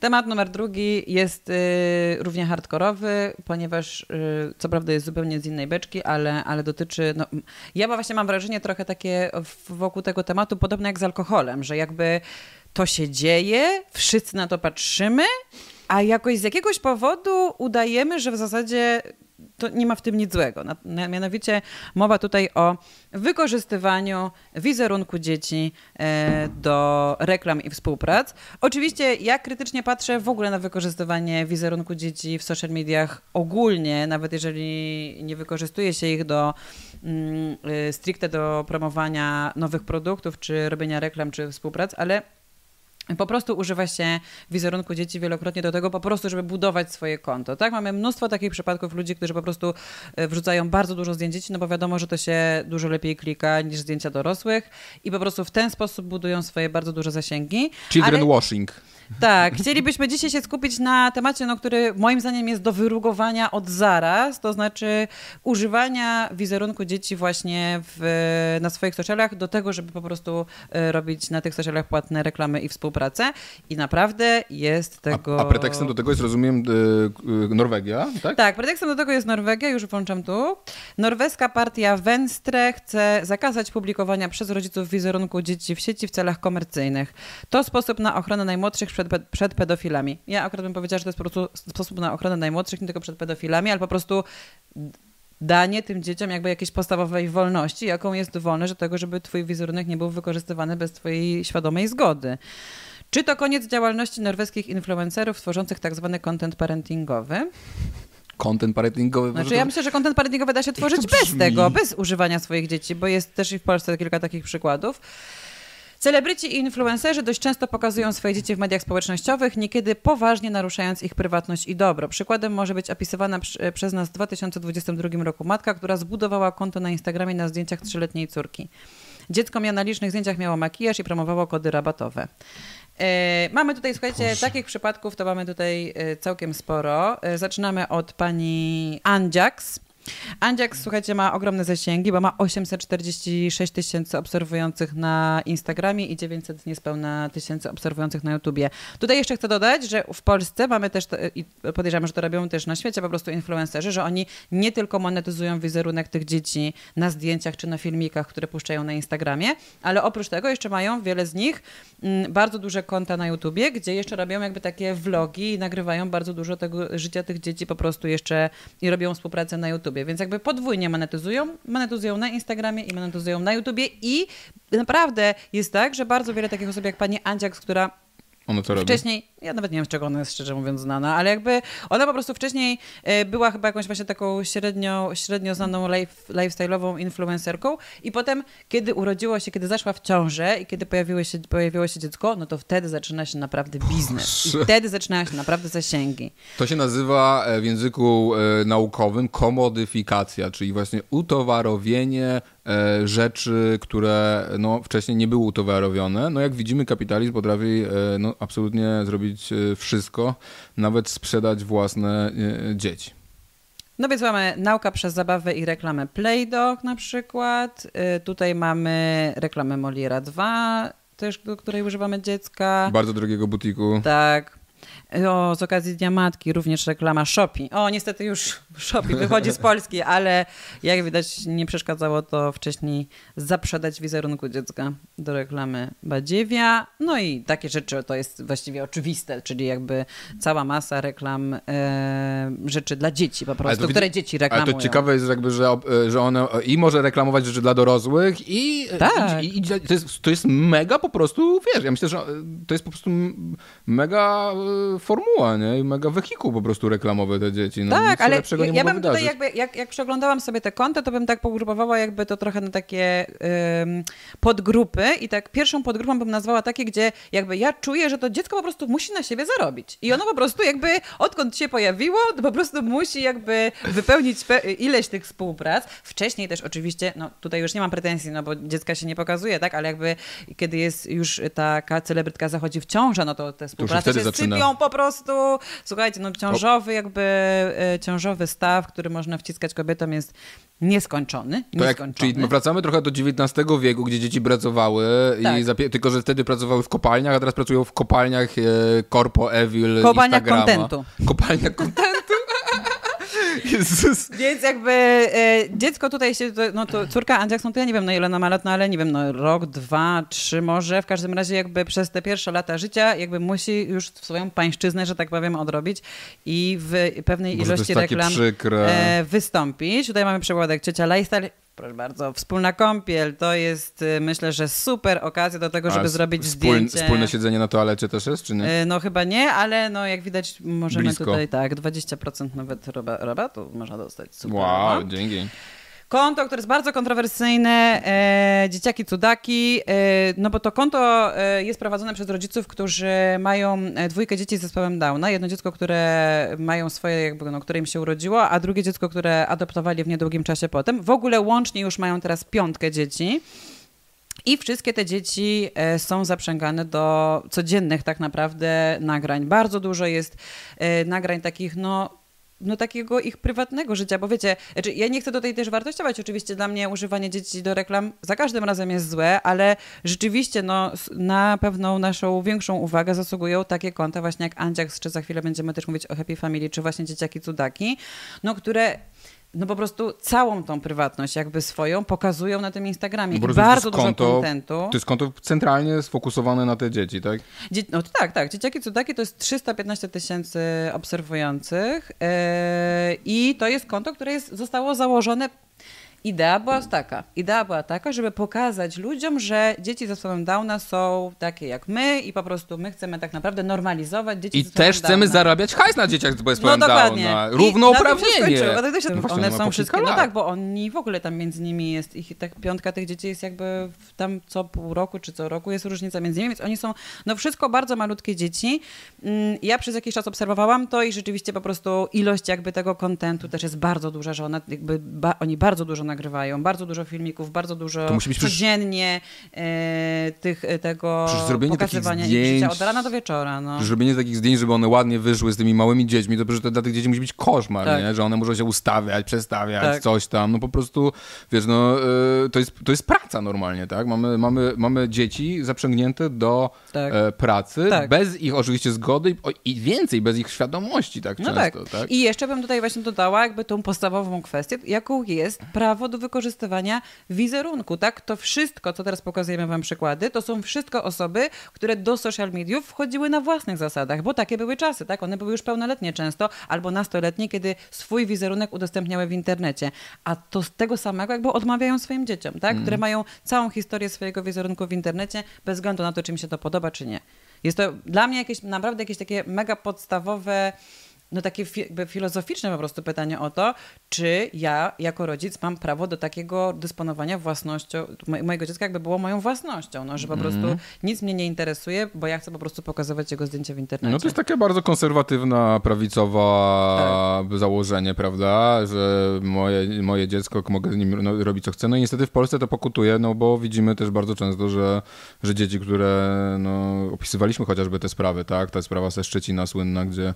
Temat numer drugi jest y, równie hardkorowy, ponieważ y, co prawda jest zupełnie z innej beczki, ale, ale dotyczy. No, ja właśnie mam wrażenie trochę takie wokół tego tematu, podobne jak z alkoholem, że jakby to się dzieje, wszyscy na to patrzymy, a jakoś z jakiegoś powodu udajemy, że w zasadzie to nie ma w tym nic złego. Mianowicie mowa tutaj o wykorzystywaniu wizerunku dzieci e, do reklam i współprac. Oczywiście ja krytycznie patrzę w ogóle na wykorzystywanie wizerunku dzieci w social mediach ogólnie, nawet jeżeli nie wykorzystuje się ich do mm, e, stricte do promowania nowych produktów, czy robienia reklam, czy współprac, ale po prostu używa się wizerunku dzieci wielokrotnie do tego, po prostu, żeby budować swoje konto. Tak, mamy mnóstwo takich przypadków ludzi, którzy po prostu e, wrzucają bardzo dużo zdjęć dzieci, no bo wiadomo, że to się dużo lepiej klika niż zdjęcia dorosłych i po prostu w ten sposób budują swoje bardzo duże zasięgi. Children ale... washing. Tak, chcielibyśmy dzisiaj się skupić na temacie, no, który moim zdaniem jest do wyrugowania od zaraz, to znaczy używania wizerunku dzieci właśnie w, na swoich socialach do tego, żeby po prostu e, robić na tych socialach płatne reklamy i współpracę i naprawdę jest tego... A, a pretekstem do tego jest, rozumiem, e, Norwegia, tak? Tak, pretekstem do tego jest Norwegia, już włączam tu. Norweska partia Venstre chce zakazać publikowania przez rodziców wizerunku dzieci w sieci w celach komercyjnych. To sposób na ochronę najmłodszych przed, przed pedofilami. Ja akurat bym powiedziała, że to jest po prostu sposób na ochronę najmłodszych, nie tylko przed pedofilami, ale po prostu danie tym dzieciom jakby jakiejś podstawowej wolności, jaką jest wolność do tego, żeby twój wizerunek nie był wykorzystywany bez twojej świadomej zgody. Czy to koniec działalności norweskich influencerów tworzących tak zwany content parentingowy? Content parentingowy. Znaczy, ja myślę, że content parentingowy da się tworzyć bez tego, bez używania swoich dzieci, bo jest też i w Polsce kilka takich przykładów. Celebryci i influencerzy dość często pokazują swoje dzieci w mediach społecznościowych, niekiedy poważnie naruszając ich prywatność i dobro. Przykładem może być opisywana przez nas w 2022 roku matka, która zbudowała konto na Instagramie na zdjęciach trzyletniej córki. Dziecko miało na licznych zdjęciach miało makijaż i promowało kody rabatowe. E, mamy tutaj, słuchajcie, takich przypadków to mamy tutaj e, całkiem sporo. E, zaczynamy od pani Andziaks. Andziak, słuchajcie, ma ogromne zasięgi, bo ma 846 tysięcy obserwujących na Instagramie i 900 niespełna tysięcy obserwujących na YouTubie. Tutaj jeszcze chcę dodać, że w Polsce mamy też, i podejrzewam, że to robią też na świecie po prostu influencerzy, że oni nie tylko monetyzują wizerunek tych dzieci na zdjęciach czy na filmikach, które puszczają na Instagramie, ale oprócz tego jeszcze mają wiele z nich mm, bardzo duże konta na YouTubie, gdzie jeszcze robią jakby takie vlogi i nagrywają bardzo dużo tego życia tych dzieci po prostu jeszcze i robią współpracę na YouTube. Więc jakby podwójnie monetyzują. Monetyzują na Instagramie i monetyzują na YouTubie i naprawdę jest tak, że bardzo wiele takich osób jak pani Andziak, która ona co robi? Wcześniej, ja nawet nie wiem, z czego ona jest szczerze mówiąc znana, ale jakby ona po prostu wcześniej e, była chyba jakąś właśnie taką średnio, średnio znaną life, lifestyle'ową influencerką i potem, kiedy urodziło się, kiedy zaszła w ciążę i kiedy pojawiło się, pojawiło się dziecko, no to wtedy zaczyna się naprawdę biznes. I wtedy zaczynają się naprawdę zasięgi. To się nazywa e, w języku e, naukowym komodyfikacja, czyli właśnie utowarowienie rzeczy, które no, wcześniej nie były utowarowione. No jak widzimy, kapitalizm potrafi no, absolutnie zrobić e, wszystko, nawet sprzedać własne e, dzieci. No więc mamy nauka przez zabawę i reklamę Playdog na przykład. E, tutaj mamy reklamę Moliera 2, też do której używamy dziecka. Bardzo drogiego butiku. Tak. O, z okazji Dnia Matki również reklama Shopi. O, niestety już Shopi wychodzi z Polski, ale jak widać nie przeszkadzało to wcześniej zaprzedać wizerunku dziecka do reklamy Badziewia. No i takie rzeczy to jest właściwie oczywiste, czyli jakby cała masa reklam e, rzeczy dla dzieci po prostu, które dzieci reklamują. Ale to ciekawe jest jakby, że, że one i może reklamować rzeczy dla dorosłych i, tak. i, i, i to, jest, to jest mega po prostu, wiesz, ja myślę, że to jest po prostu mega e, formuła, nie? mega wehikuł po prostu reklamowy te dzieci. No, tak, ale ja, ja bym wydarzyć. tutaj jakby, jak, jak przeglądałam sobie te konta, to bym tak pogrupowała jakby to trochę na takie ym, podgrupy i tak pierwszą podgrupą bym nazwała takie, gdzie jakby ja czuję, że to dziecko po prostu musi na siebie zarobić. I ono po prostu jakby odkąd się pojawiło, to po prostu musi jakby wypełnić ileś tych współprac. Wcześniej też oczywiście, no tutaj już nie mam pretensji, no bo dziecka się nie pokazuje, tak, ale jakby kiedy jest już taka celebrytka zachodzi w ciążę, no to te współprace się zaczyna. Po prostu. Słuchajcie, no ciążowy jakby, e, ciążowy staw, który można wciskać kobietom jest Nieskończony. nieskończony. Jak, czyli wracamy trochę do XIX wieku, gdzie dzieci pracowały, tak. i tylko że wtedy pracowały w kopalniach, a teraz pracują w kopalniach e, Corpo Evil Kopalnia kontentu. Kopalnia kontentu. Jezus. Więc jakby e, dziecko tutaj się, no to córka Andziakson, to ja nie wiem, no ile ona ma lat, no ale nie wiem, no rok, dwa, trzy może. W każdym razie jakby przez te pierwsze lata życia jakby musi już swoją pańszczyznę, że tak powiem, odrobić i w pewnej Boże, ilości reklam e, wystąpić. Tutaj mamy przykładek ciocia Lifestyle Proszę bardzo, wspólna kąpiel to jest y, myślę, że super okazja do tego, żeby A zrobić wspól, zdjęcie. Wspólne siedzenie na toalecie też jest, czy nie? Y, no chyba nie, ale no jak widać możemy Blisko. tutaj tak, 20% nawet rabatu można dostać. Super. Wow, no. dzięki. Konto, które jest bardzo kontrowersyjne, e, dzieciaki cudaki, e, no bo to konto e, jest prowadzone przez rodziców, którzy mają e, dwójkę dzieci z zespołem Downa. Jedno dziecko, które mają swoje, jakby, no, które im się urodziło, a drugie dziecko, które adoptowali w niedługim czasie potem. W ogóle łącznie już mają teraz piątkę dzieci. I wszystkie te dzieci e, są zaprzęgane do codziennych tak naprawdę nagrań. Bardzo dużo jest e, nagrań takich, no no takiego ich prywatnego życia, bo wiecie, znaczy ja nie chcę tutaj też wartościować, oczywiście dla mnie używanie dzieci do reklam za każdym razem jest złe, ale rzeczywiście no, na pewną naszą większą uwagę zasługują takie konta właśnie jak Andziaks, czy za chwilę będziemy też mówić o Happy Family, czy właśnie Dzieciaki Cudaki, no które no po prostu całą tą prywatność jakby swoją pokazują na tym Instagramie. No I bardzo dużo konto, kontentu. To jest konto centralnie sfokusowane na te dzieci, tak? Dzie no tak, tak. Dzieciaki cudaki to jest 315 tysięcy obserwujących yy, i to jest konto, które jest, zostało założone Idea była taka. Idea była taka, żeby pokazać ludziom, że dzieci ze zespołem Downa są takie jak my i po prostu my chcemy tak naprawdę normalizować dzieci I też chcemy Downa. zarabiać hajs na dzieciach z zespołem no, Downa. Równouprawnienie. No, no one są wszystkie, no tak, bo oni w ogóle tam między nimi jest, ich tak piątka tych dzieci jest jakby tam co pół roku czy co roku jest różnica między nimi, więc oni są, no wszystko bardzo malutkie dzieci. Mm, ja przez jakiś czas obserwowałam to i rzeczywiście po prostu ilość jakby tego kontentu też jest bardzo duża, że one jakby, ba, oni bardzo dużo nagrywają nagrywają. Bardzo dużo filmików, bardzo dużo to musi być codziennie e, tych, e, tego pokazywania zdjęć, od rana do wieczora. No. Zrobienie takich zdjęć, żeby one ładnie wyszły z tymi małymi dziećmi, to przecież to dla tych dzieci musi być koszmar, tak. nie? że one muszą się ustawiać, przestawiać, tak. coś tam. No po prostu, wiesz, no e, to jest, to jest praca normalnie, tak? Mamy, mamy, mamy dzieci zaprzęgnięte do tak. pracy, tak. bez ich oczywiście zgody i, i więcej, bez ich świadomości tak no często. Tak. tak. I jeszcze bym tutaj właśnie dodała jakby tą podstawową kwestię, jaką jest prawo do wykorzystywania wizerunku, tak? To wszystko, co teraz pokazujemy wam przykłady, to są wszystko osoby, które do social mediów wchodziły na własnych zasadach, bo takie były czasy, tak? One były już pełnoletnie często, albo nastoletnie, kiedy swój wizerunek udostępniały w internecie. A to z tego samego jakby odmawiają swoim dzieciom, tak? Mm. Które mają całą historię swojego wizerunku w internecie, bez względu na to, czy im się to podoba, czy nie. Jest to dla mnie jakieś, naprawdę jakieś takie mega podstawowe no takie fi filozoficzne po prostu pytanie o to, czy ja jako rodzic mam prawo do takiego dysponowania własnością, mojego dziecka jakby było moją własnością, no, że po prostu mm. nic mnie nie interesuje, bo ja chcę po prostu pokazywać jego zdjęcia w internecie. No to jest takie bardzo konserwatywna, prawicowa tak. założenie, prawda, że moje, moje dziecko, mogę z nim no, robić co chcę. No i niestety w Polsce to pokutuje, no bo widzimy też bardzo często, że, że dzieci, które no, opisywaliśmy chociażby te sprawy, tak, ta sprawa ze Szczecina słynna, gdzie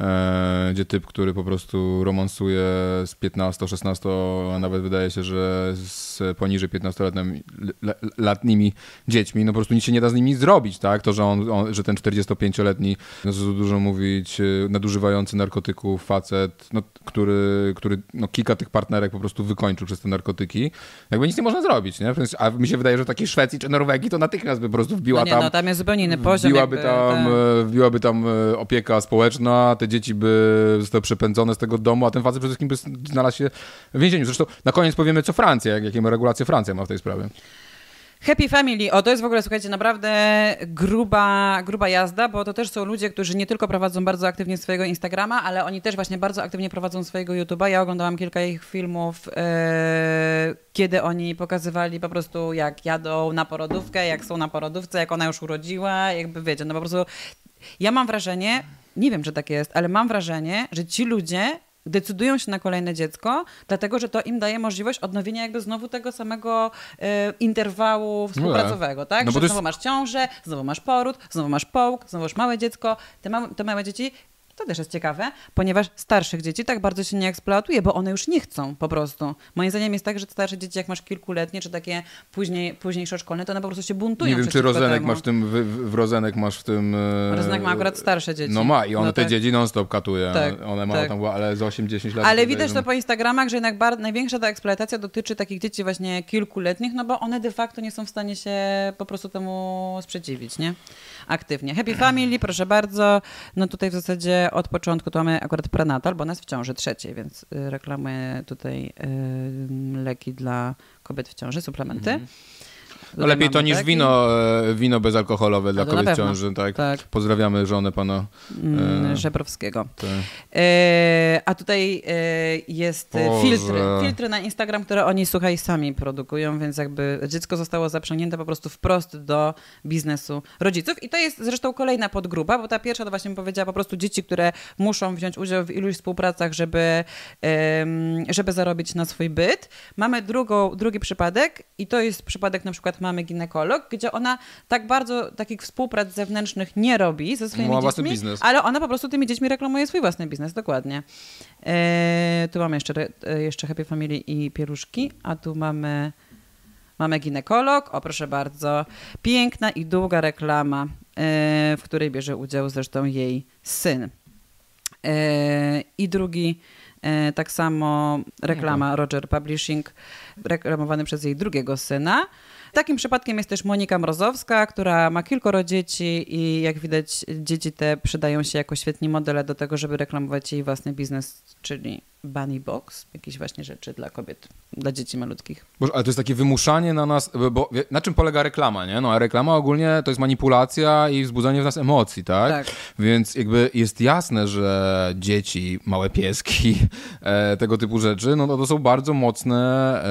e, gdzie typ, który po prostu romansuje z 15, 16, a nawet wydaje się, że z poniżej 15-letnimi dziećmi, no po prostu nic się nie da z nimi zrobić, tak? To, że, on, on że ten 45-letni, no co dużo mówić, e, nadużywający narkotyków facet, no, który, który no, kilka tych partnerek po prostu wykończył przez te narkotyki, jakby nic nie można zrobić, nie? A mi się wydaje, że takiej Szwecji czy Norwegii to natychmiast by po prostu wbiła no nie, tam... No tam jest zupełnie inny poziom. Wbiłaby, jakby, tam, tak. Wbiłaby tam e, opieka społeczna, te dzieci by zostały przepędzone z tego domu, a ten facet przede wszystkim znalazł się w więzieniu. Zresztą na koniec powiemy, co Francja, jakie regulacje Francja ma w tej sprawie. Happy Family, o to jest w ogóle, słuchajcie, naprawdę gruba, gruba jazda, bo to też są ludzie, którzy nie tylko prowadzą bardzo aktywnie swojego Instagrama, ale oni też właśnie bardzo aktywnie prowadzą swojego YouTube'a. Ja oglądałam kilka ich filmów, e, kiedy oni pokazywali po prostu jak jadą na porodówkę, jak są na porodówce, jak ona już urodziła, jakby wiecie, no po prostu ja mam wrażenie, nie wiem, czy tak jest, ale mam wrażenie, że ci ludzie decydują się na kolejne dziecko, dlatego że to im daje możliwość odnowienia jakby znowu tego samego e, interwału współpracowego, tak? No, że znowu jest... masz ciążę, znowu masz poród, znowu masz połóg, znowu masz małe dziecko. Te, małe, te małe dzieci to też jest ciekawe, ponieważ starszych dzieci tak bardzo się nie eksploatuje, bo one już nie chcą po prostu. Moim zdaniem jest tak, że starsze dzieci, jak masz kilkuletnie, czy takie później, późniejsze szkolne, to one po prostu się buntują. Nie wiem, czy Rozenek temu. masz w tym, w, w Rozenek masz w tym... E, Rozenek ma akurat starsze dzieci. No ma i on no te tak. dzieci non-stop katuje. Tak, one mają tak. tam, ale za 8-10 lat. Ale widać to po Instagramach, że jednak bar, największa ta eksploatacja dotyczy takich dzieci właśnie kilkuletnich, no bo one de facto nie są w stanie się po prostu temu sprzeciwić, nie? Aktywnie. Happy Family, proszę bardzo. No tutaj w zasadzie od początku to mamy akurat prenatal, bo jest w ciąży trzeciej, więc y, reklamuję tutaj y, leki dla kobiet w ciąży, suplementy. Mhm. No lepiej to niż taki. wino, e, wino bezalkoholowe dla kobiet w ciąży. Tak. tak. Pozdrawiamy żonę pana mm, e... Żebrowskiego. Tak. E, a tutaj e, jest filtry, filtry na Instagram, które oni, słuchaj, sami produkują, więc jakby dziecko zostało zaprzęgnięte po prostu wprost do biznesu rodziców. I to jest zresztą kolejna podgrupa, bo ta pierwsza to właśnie powiedziała po prostu dzieci, które muszą wziąć udział w iluś współpracach, żeby, żeby zarobić na swój byt. Mamy drugą, drugi przypadek i to jest przypadek na przykład mamy ginekolog, gdzie ona tak bardzo takich współprac zewnętrznych nie robi ze swoimi Ma dziećmi, biznes. ale ona po prostu tymi dziećmi reklamuje swój własny biznes, dokładnie. E, tu mamy jeszcze, e, jeszcze Happy Family i pieluszki, a tu mamy, mamy ginekolog, o proszę bardzo, piękna i długa reklama, e, w której bierze udział zresztą jej syn. I drugi tak samo reklama Roger Publishing, reklamowany przez jej drugiego syna. Takim przypadkiem jest też Monika Mrozowska, która ma kilkoro dzieci i jak widać dzieci te przydają się jako świetni modele do tego, żeby reklamować jej własny biznes, czyli bunny box, jakieś właśnie rzeczy dla kobiet, dla dzieci malutkich. Boże, ale to jest takie wymuszanie na nas, bo na czym polega reklama, nie? No a reklama ogólnie to jest manipulacja i wzbudzanie w nas emocji, tak? tak. Więc jakby jest jasne, że dzieci, małe pieski, e, tego typu rzeczy, no to są bardzo mocne,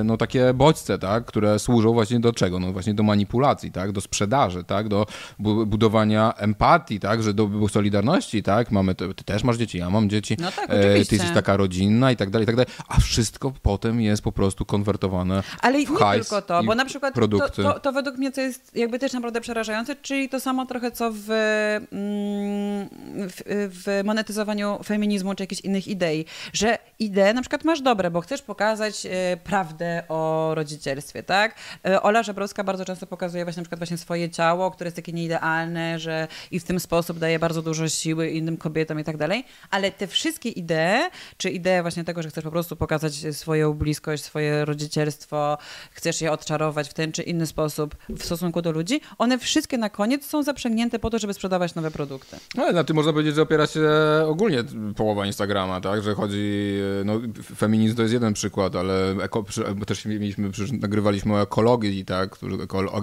e, no takie bodźce, tak? Które służą właśnie do czego? No właśnie do manipulacji, tak? Do sprzedaży, tak? Do budowania empatii, tak? Że do solidarności, tak? Mamy, ty też masz dzieci, ja mam dzieci. No tak, oczywiście. E, ty jesteś taka rodzinna i tak dalej, i tak dalej, a wszystko potem jest po prostu konwertowane Ale w nie tylko to, bo na przykład produkty. To, to, to, według mnie co jest jakby też naprawdę przerażające, czyli to samo trochę co w, mm, w, w monetyzowaniu feminizmu czy jakichś innych idei, że idee na przykład masz dobre, bo chcesz pokazać e, prawdę o rodzicielstwie, tak? Ola Żebrowska bardzo często pokazuje właśnie na przykład właśnie swoje ciało, które jest takie nieidealne, że i w tym sposób daje bardzo dużo siły innym kobietom i tak dalej, ale te wszystkie idee czy ideę właśnie tego, że chcesz po prostu pokazać swoją bliskość, swoje rodzicielstwo, chcesz je odczarować w ten czy inny sposób w stosunku do ludzi, one wszystkie na koniec są zaprzęgnięte po to, żeby sprzedawać nowe produkty. No, ale na tym można powiedzieć, że opiera się ogólnie połowa Instagrama, tak, że chodzi, no feminizm to jest jeden przykład, ale eko, też mieliśmy, nagrywaliśmy o ekologii, tak,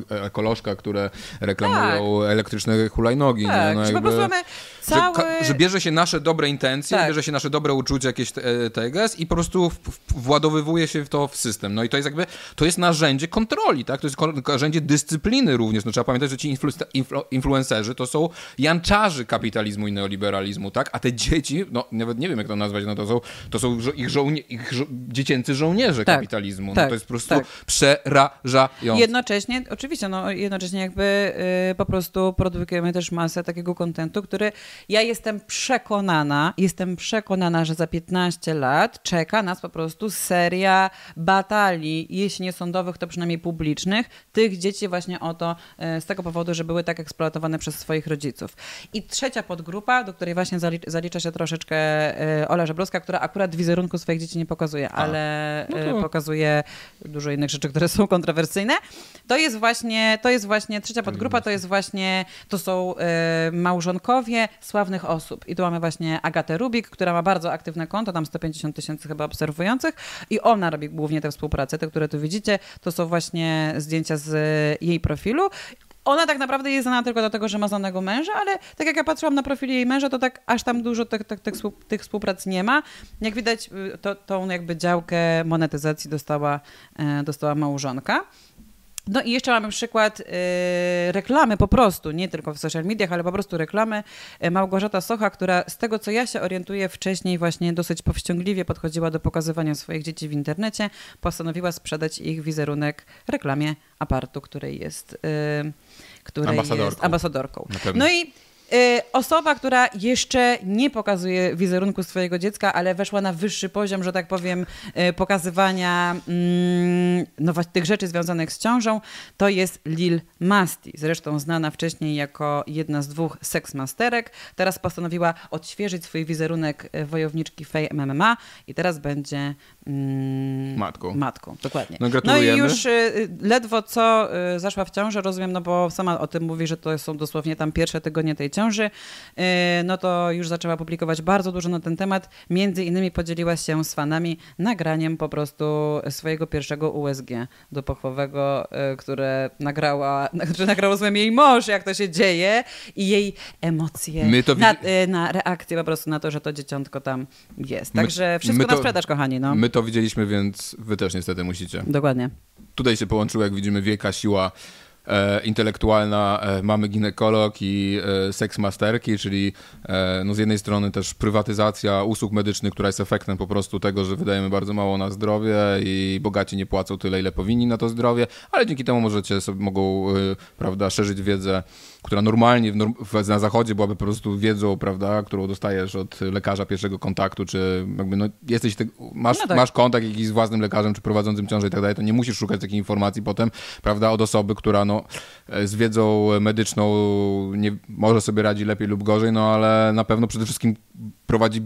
ekolożka, które reklamują tak. elektryczne hulajnogi. Tak, nie? No, jakby, po prostu mamy cały... że, że, bierze się nasze dobre intencje, tak. bierze się nasze dobre uczucia, jakieś TGS i po prostu władowywuje się w to w system. No i to jest jakby, to jest narzędzie kontroli, tak? To jest narzędzie dyscypliny również. No trzeba pamiętać, że ci influ, influ, influencerzy to są janczarzy kapitalizmu i neoliberalizmu, tak? A te dzieci, no nawet nie wiem jak to nazwać, no to są, to są ich, żołnie, ich żo dziecięcy żołnierze tak, kapitalizmu. No tak, to jest po prostu tak. przerażające. Jednocześnie, oczywiście, no jednocześnie jakby yy, po prostu produkujemy też masę takiego kontentu, który Ja jestem przekonana, jestem przekonana, że za 15 lat czeka nas po prostu seria batalii, jeśli nie sądowych, to przynajmniej publicznych, tych dzieci właśnie o to, e, z tego powodu, że były tak eksploatowane przez swoich rodziców. I trzecia podgrupa, do której właśnie zalicza się troszeczkę e, Ola Żebrowska, która akurat wizerunku swoich dzieci nie pokazuje, A. ale no to... pokazuje dużo innych rzeczy, które są kontrowersyjne. To jest właśnie, to jest właśnie trzecia podgrupa, to jest właśnie, to są małżonkowie sławnych osób. I tu mamy właśnie Agatę Rubik, która ma bardzo aktywne konto, tam 150 tysięcy chyba obserwujących i ona robi głównie tę współpracę. Te, które tu widzicie, to są właśnie zdjęcia z jej profilu ona tak naprawdę jest znana tylko dlatego, że ma znanego męża, ale tak jak ja patrzyłam na profil jej męża, to tak aż tam dużo tych, tych, tych, tych współprac nie ma. Jak widać, y, to, tą jakby działkę monetyzacji dostała, e, dostała małżonka. No i jeszcze mamy przykład y, reklamy po prostu, nie tylko w social mediach, ale po prostu reklamy. Y, Małgorzata Socha, która z tego co ja się orientuję wcześniej właśnie dosyć powściągliwie podchodziła do pokazywania swoich dzieci w internecie, postanowiła sprzedać ich wizerunek reklamie apartu, której jest, y, której ambasadorką. jest ambasadorką. No i osoba, która jeszcze nie pokazuje wizerunku swojego dziecka, ale weszła na wyższy poziom, że tak powiem, y, pokazywania mm, no, tych rzeczy związanych z ciążą, to jest Lil Masti. Zresztą znana wcześniej jako jedna z dwóch seksmasterek. Teraz postanowiła odświeżyć swój wizerunek y, wojowniczki Fej MMA i teraz będzie mm, matką. Matką, dokładnie. No, no i już ledwo co zaszła w ciążę, rozumiem, no bo sama o tym mówi, że to są dosłownie tam pierwsze tygodnie tej ciąży, e, no to już zaczęła publikować bardzo dużo na ten temat. Między innymi podzieliła się z fanami nagraniem po prostu swojego pierwszego USG dopochowego, e, które nagrała, które nagrał rozumiem jej mąż, jak to się dzieje i jej emocje to... na, e, na reakcję po prostu na to, że to dzieciątko tam jest. Także my, wszystko my to, na sprzedaż, kochani. No. My to widzieliśmy, więc wy też niestety musicie. Dokładnie. Tutaj się połączyło, jak widzimy, wielka siła e, intelektualna e, mamy ginekolog i e, seksmasterki, czyli e, no z jednej strony też prywatyzacja usług medycznych, która jest efektem po prostu tego, że wydajemy bardzo mało na zdrowie i bogaci nie płacą tyle, ile powinni na to zdrowie, ale dzięki temu możecie sobie mogą, e, prawda, szerzyć wiedzę która normalnie w, w, na zachodzie byłaby po prostu wiedzą, prawda, którą dostajesz od lekarza pierwszego kontaktu, czy jakby no, jesteś, te, masz, no tak. masz kontakt jakiś z własnym lekarzem, czy prowadzącym ciążę i tak dalej, to nie musisz szukać takiej informacji potem, prawda, od osoby, która no, e, z wiedzą medyczną nie, może sobie radzi lepiej lub gorzej, no ale na pewno przede wszystkim prowadzi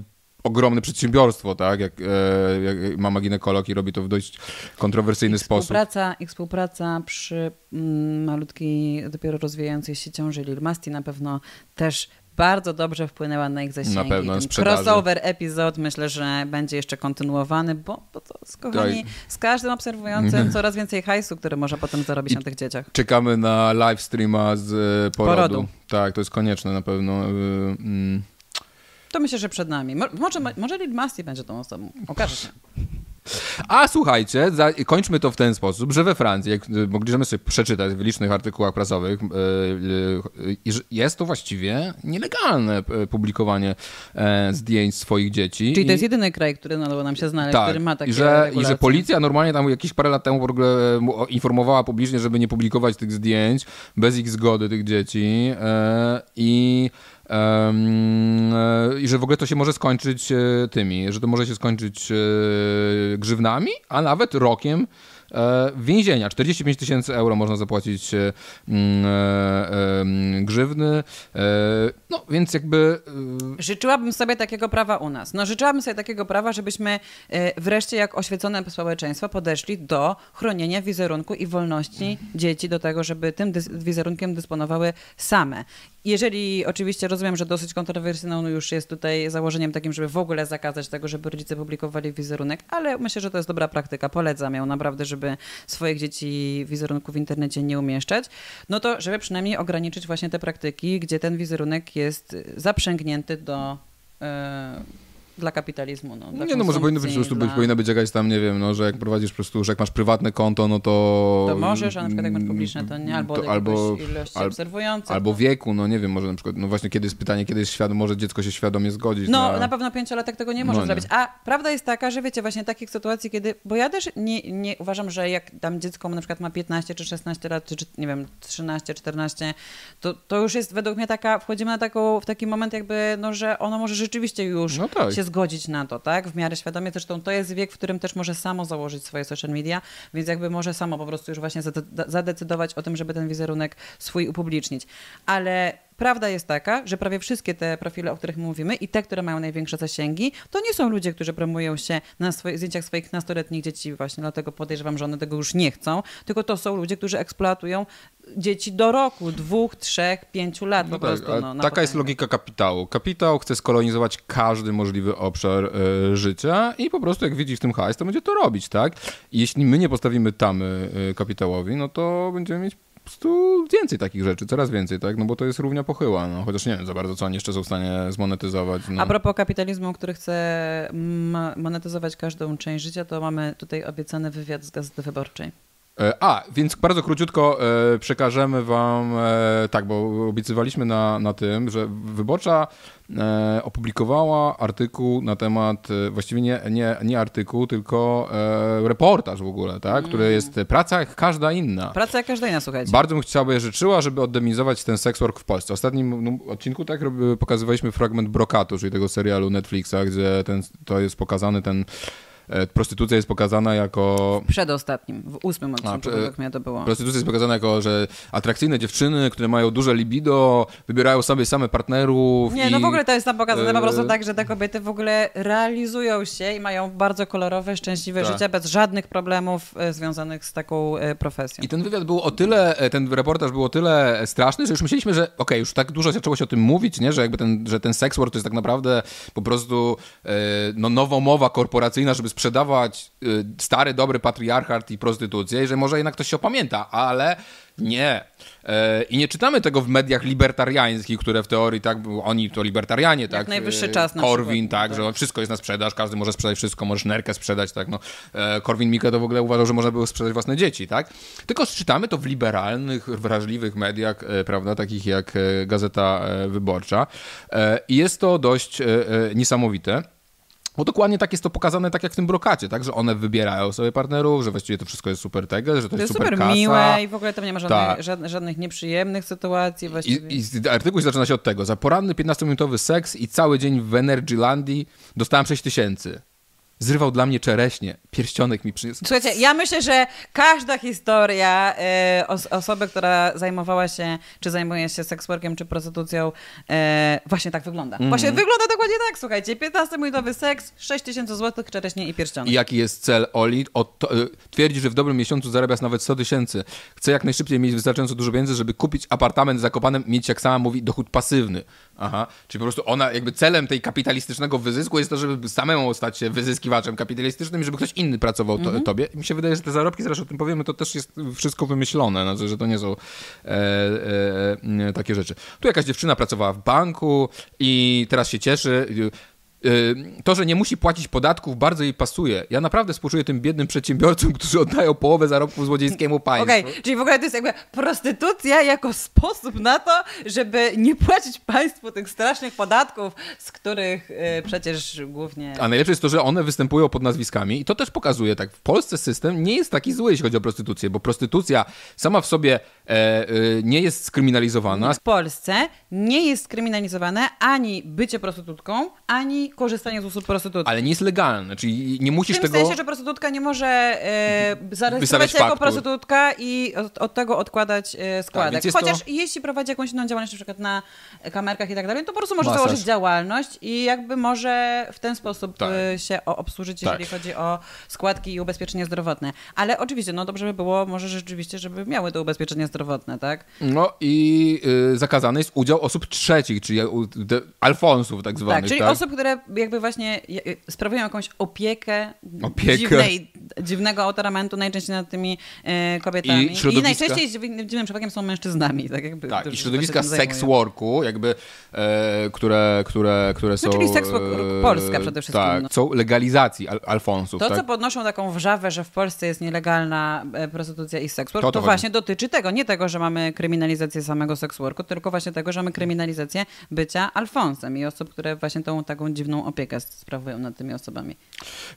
ogromne przedsiębiorstwo, tak, jak, e, jak mama ginekolog i robi to w dość kontrowersyjny sposób. Współpraca, ich współpraca przy mm, malutkiej, dopiero rozwijającej się ciąży Lil Masti na pewno też bardzo dobrze wpłynęła na ich zasięgi. Na pewno, Ten crossover epizod myślę, że będzie jeszcze kontynuowany, bo, bo to z, kochani, z każdym obserwującym coraz więcej hajsu, który może potem zarobić I na tych dzieciach. Czekamy na live streama z e, porodu. porodu. Tak, to jest konieczne na pewno. E, mm. To myślę, że przed nami. Może, może Lil Masti będzie tą osobą. Okaże się. A słuchajcie, za, kończmy to w ten sposób, że we Francji, jak mogliśmy sobie przeczytać w licznych artykułach prasowych, yy, yy, jest to właściwie nielegalne publikowanie e, zdjęć swoich dzieci. Czyli to jest jedyny kraj, który nadało nam się znaleźć, tak, który ma takie że, I że policja normalnie tam jakieś parę lat temu w ogóle informowała publicznie, żeby nie publikować tych zdjęć bez ich zgody tych dzieci e, i E, i że w ogóle to się może skończyć e, tymi, że to może się skończyć e, grzywnami, a nawet rokiem E, więzienia. 45 tysięcy euro można zapłacić e, e, grzywny. No więc jakby. Życzyłabym sobie takiego prawa u nas. No życzyłabym sobie takiego prawa, żebyśmy wreszcie jak oświecone społeczeństwo podeszli do chronienia wizerunku i wolności dzieci do tego, żeby tym wizerunkiem dysponowały same. Jeżeli oczywiście rozumiem, że dosyć kontrowersyjną już jest tutaj założeniem takim, żeby w ogóle zakazać tego, żeby rodzice publikowali wizerunek, ale myślę, że to jest dobra praktyka. Polecam ją naprawdę, żeby swoich dzieci wizerunku w internecie nie umieszczać, no to żeby przynajmniej ograniczyć właśnie te praktyki, gdzie ten wizerunek jest zaprzęgnięty do, e, dla kapitalizmu. No, dla nie, no może powinno być, po prostu dla... być, powinna być jakaś tam, nie wiem, no, że jak prowadzisz po prostu, że jak masz prywatne konto, no to... To możesz, a na przykład jak masz publiczne, to nie, albo to, albo ilości al, obserwujących. Albo no. wieku, no nie wiem, może na przykład, no właśnie kiedy jest pytanie, kiedy jest świadom, może dziecko się świadomie zgodzić. No na, na pewno pięciolatek tego nie może no, zrobić. A prawda jest taka, że wiecie, właśnie takich sytuacji, kiedy, bo ja też nie, nie uważam, że jak tam dziecko na przykład ma 15 czy 16 lat, czy, czy nie wiem, 13, 14, to, to już jest według mnie taka, wchodzimy na taką, w taki moment jakby, no, że ono może rzeczywiście już no tak. się zgodzić na to, tak? W miarę świadomie. Zresztą to jest wiek, w którym też może samo założyć swoje social media, więc jakby może samo po prostu już właśnie zadecydować o tym, żeby ten wizerunek swój upublicznić. Ale Prawda jest taka, że prawie wszystkie te profile, o których mówimy i te, które mają największe zasięgi, to nie są ludzie, którzy promują się na swoich zdjęciach swoich nastoletnich dzieci właśnie, dlatego podejrzewam, że one tego już nie chcą, tylko to są ludzie, którzy eksploatują dzieci do roku, dwóch, trzech, pięciu lat no po tak, prostu. No, taka jest logika kapitału. Kapitał chce skolonizować każdy możliwy obszar y, życia i po prostu jak widzi w tym hajs, to będzie to robić, tak? I jeśli my nie postawimy tamy y, kapitałowi, no to będziemy mieć prostu więcej takich rzeczy, coraz więcej, tak? No bo to jest równia pochyła, no chociaż nie wiem za bardzo, co oni jeszcze są w stanie zmonetyzować. No. A propos kapitalizmu, który chce monetyzować każdą część życia, to mamy tutaj obiecany wywiad z Gazety Wyborczej. E, a, więc bardzo króciutko e, przekażemy wam, e, tak, bo obiecywaliśmy na, na tym, że Wyborcza opublikowała artykuł na temat, właściwie nie, nie, nie artykuł, tylko reportaż w ogóle, tak, mm. który jest praca jak każda inna. Praca jak każda inna, słuchajcie. Bardzo bym chciałby, życzyła, żeby oddemonizować ten sex work w Polsce. W ostatnim no, odcinku tak pokazywaliśmy fragment Brokatu, czyli tego serialu Netflixa, gdzie ten, to jest pokazany ten prostytucja jest pokazana jako... Przedostatnim, w ósmym odcinku, jak mnie to było. Prostytucja jest pokazana jako, że atrakcyjne dziewczyny, które mają duże libido, wybierają sobie same partnerów. Nie, no i... no w ogóle to jest tam pokazane po prostu e, tak, że te kobiety w ogóle realizują się i mają bardzo kolorowe, szczęśliwe tak. życie bez żadnych problemów e, związanych z taką profesją. I ten wywiad był o tyle, ten reportaż był o tyle straszny, że już myśleliśmy, że okej, okay, już tak dużo zaczęło się o tym mówić, nie? że jakby ten, że ten sex work to jest tak naprawdę po prostu no, nową mowa korporacyjna, żeby sprzedawać y, stary, dobry patriarchat i prostytucję i że może jednak ktoś się opamięta, ale nie. E, I nie czytamy tego w mediach libertariańskich, które w teorii tak, oni to libertarianie, Jak tak. najwyższy czas na Korwin, tak, tak, że wszystko jest na sprzedaż, każdy może sprzedać wszystko, możesz nerkę sprzedać, tak, no. E, Korwin Mikke to w ogóle uważał, że można było sprzedać własne dzieci, tak. Tylko czytamy to w liberalnych, wrażliwych mediach, e, prawda, takich jak Gazeta Wyborcza. I jest to dość niesamowite. Bo dokładnie tak jest to pokazane, tak jak w tym brokacie, tak? Że one wybierają sobie partnerów, że właściwie to wszystko jest super tego, że to, to jest super, super miłe i w ogóle tam nie ma żadnych, żadnych, żadnych nieprzyjemnych sytuacji. Właściwie. I, I artykuł zaczyna się od tego. Za poranny 15-minutowy seks i cały dzień w Energylandii dostałem 6 tysięcy zrywał dla mnie czereśnie, pierścionek mi przyniósł. Słuchajcie, ja myślę, że każda historia y, os osoby, która zajmowała się, czy zajmuje się seksworkiem, czy prostytucją, y, właśnie tak wygląda. Mm -hmm. Właśnie wygląda dokładnie tak, słuchajcie. 15-minutowy seks, 6 tysięcy złotych, czereśnie i pierścionek. I jaki jest cel Oli? O, to, y, twierdzi, że w dobrym miesiącu zarabiasz nawet 100 tysięcy. Chce jak najszybciej mieć wystarczająco dużo pieniędzy, żeby kupić apartament zakopanym, mieć, jak sama mówi, dochód pasywny. Aha. Czyli po prostu ona, jakby celem tej kapitalistycznego wyzysku jest to, żeby samemu stać się wyzyskiwaczem kapitalistycznym i żeby ktoś inny pracował to, mm -hmm. tobie. I mi się wydaje, że te zarobki, zaraz o tym powiemy, to też jest wszystko wymyślone, znaczy, że to nie są e, e, takie rzeczy. Tu jakaś dziewczyna pracowała w banku i teraz się cieszy to, że nie musi płacić podatków, bardzo jej pasuje. Ja naprawdę współczuję tym biednym przedsiębiorcom, którzy oddają połowę zarobków złodziejskiemu państwu. Okej, okay, czyli w ogóle to jest jakby prostytucja jako sposób na to, żeby nie płacić państwu tych strasznych podatków, z których y, przecież głównie... A najlepsze jest to, że one występują pod nazwiskami i to też pokazuje, tak, w Polsce system nie jest taki zły, jeśli chodzi o prostytucję, bo prostytucja sama w sobie e, e, nie jest skryminalizowana. W Polsce nie jest skryminalizowane ani bycie prostytutką, ani korzystanie z usług prostytutki. Ale nie jest legalne, czyli nie musisz w tym tego... Sensie, że prostytutka nie może e, zarejestrować się jako prostytutka i od, od, tego odkładać e, składek. Tak, Chociaż to... jeśli prowadzi jakąś inną działalność, na przykład na kamerkach i tak dalej, to po prostu może Masaż. założyć działalność i jakby może w ten sposób tak. E, się obsłużyć, jeżeli tak. chodzi o składki i ubezpieczenie zdrowotne. Ale oczywiście, no dobrze by było może rzeczywiście, żeby miały to ubezpieczenie zdrowotne, tak? No i y, zakazany jest udział osób trzecich, czyli alfonsów tak zwanych. Tak, czyli tak? osób, które jakby właśnie sprawują jakąś opiekę, opiekę. dziwnej dziwnego autoramentu najczęściej nad tymi e, kobietami. I. I najczęściej dziwnym przypadkiem są mężczyznami. Tak, jakby, tak i środowiska sex worku, jakby, e, które, które, które no, są... czyli sex work Polska przede wszystkim. Tak, no. są legalizacji al alfonsów. To, tak? co podnoszą taką wrzawę, że w Polsce jest nielegalna e, prostytucja i sex work, to, to, to właśnie dotyczy tego. Nie tego, że mamy kryminalizację samego sex worku, tylko właśnie tego, że mamy kryminalizację bycia alfonsem i osób, które właśnie tą taką dziwną opiekę sprawują nad tymi osobami.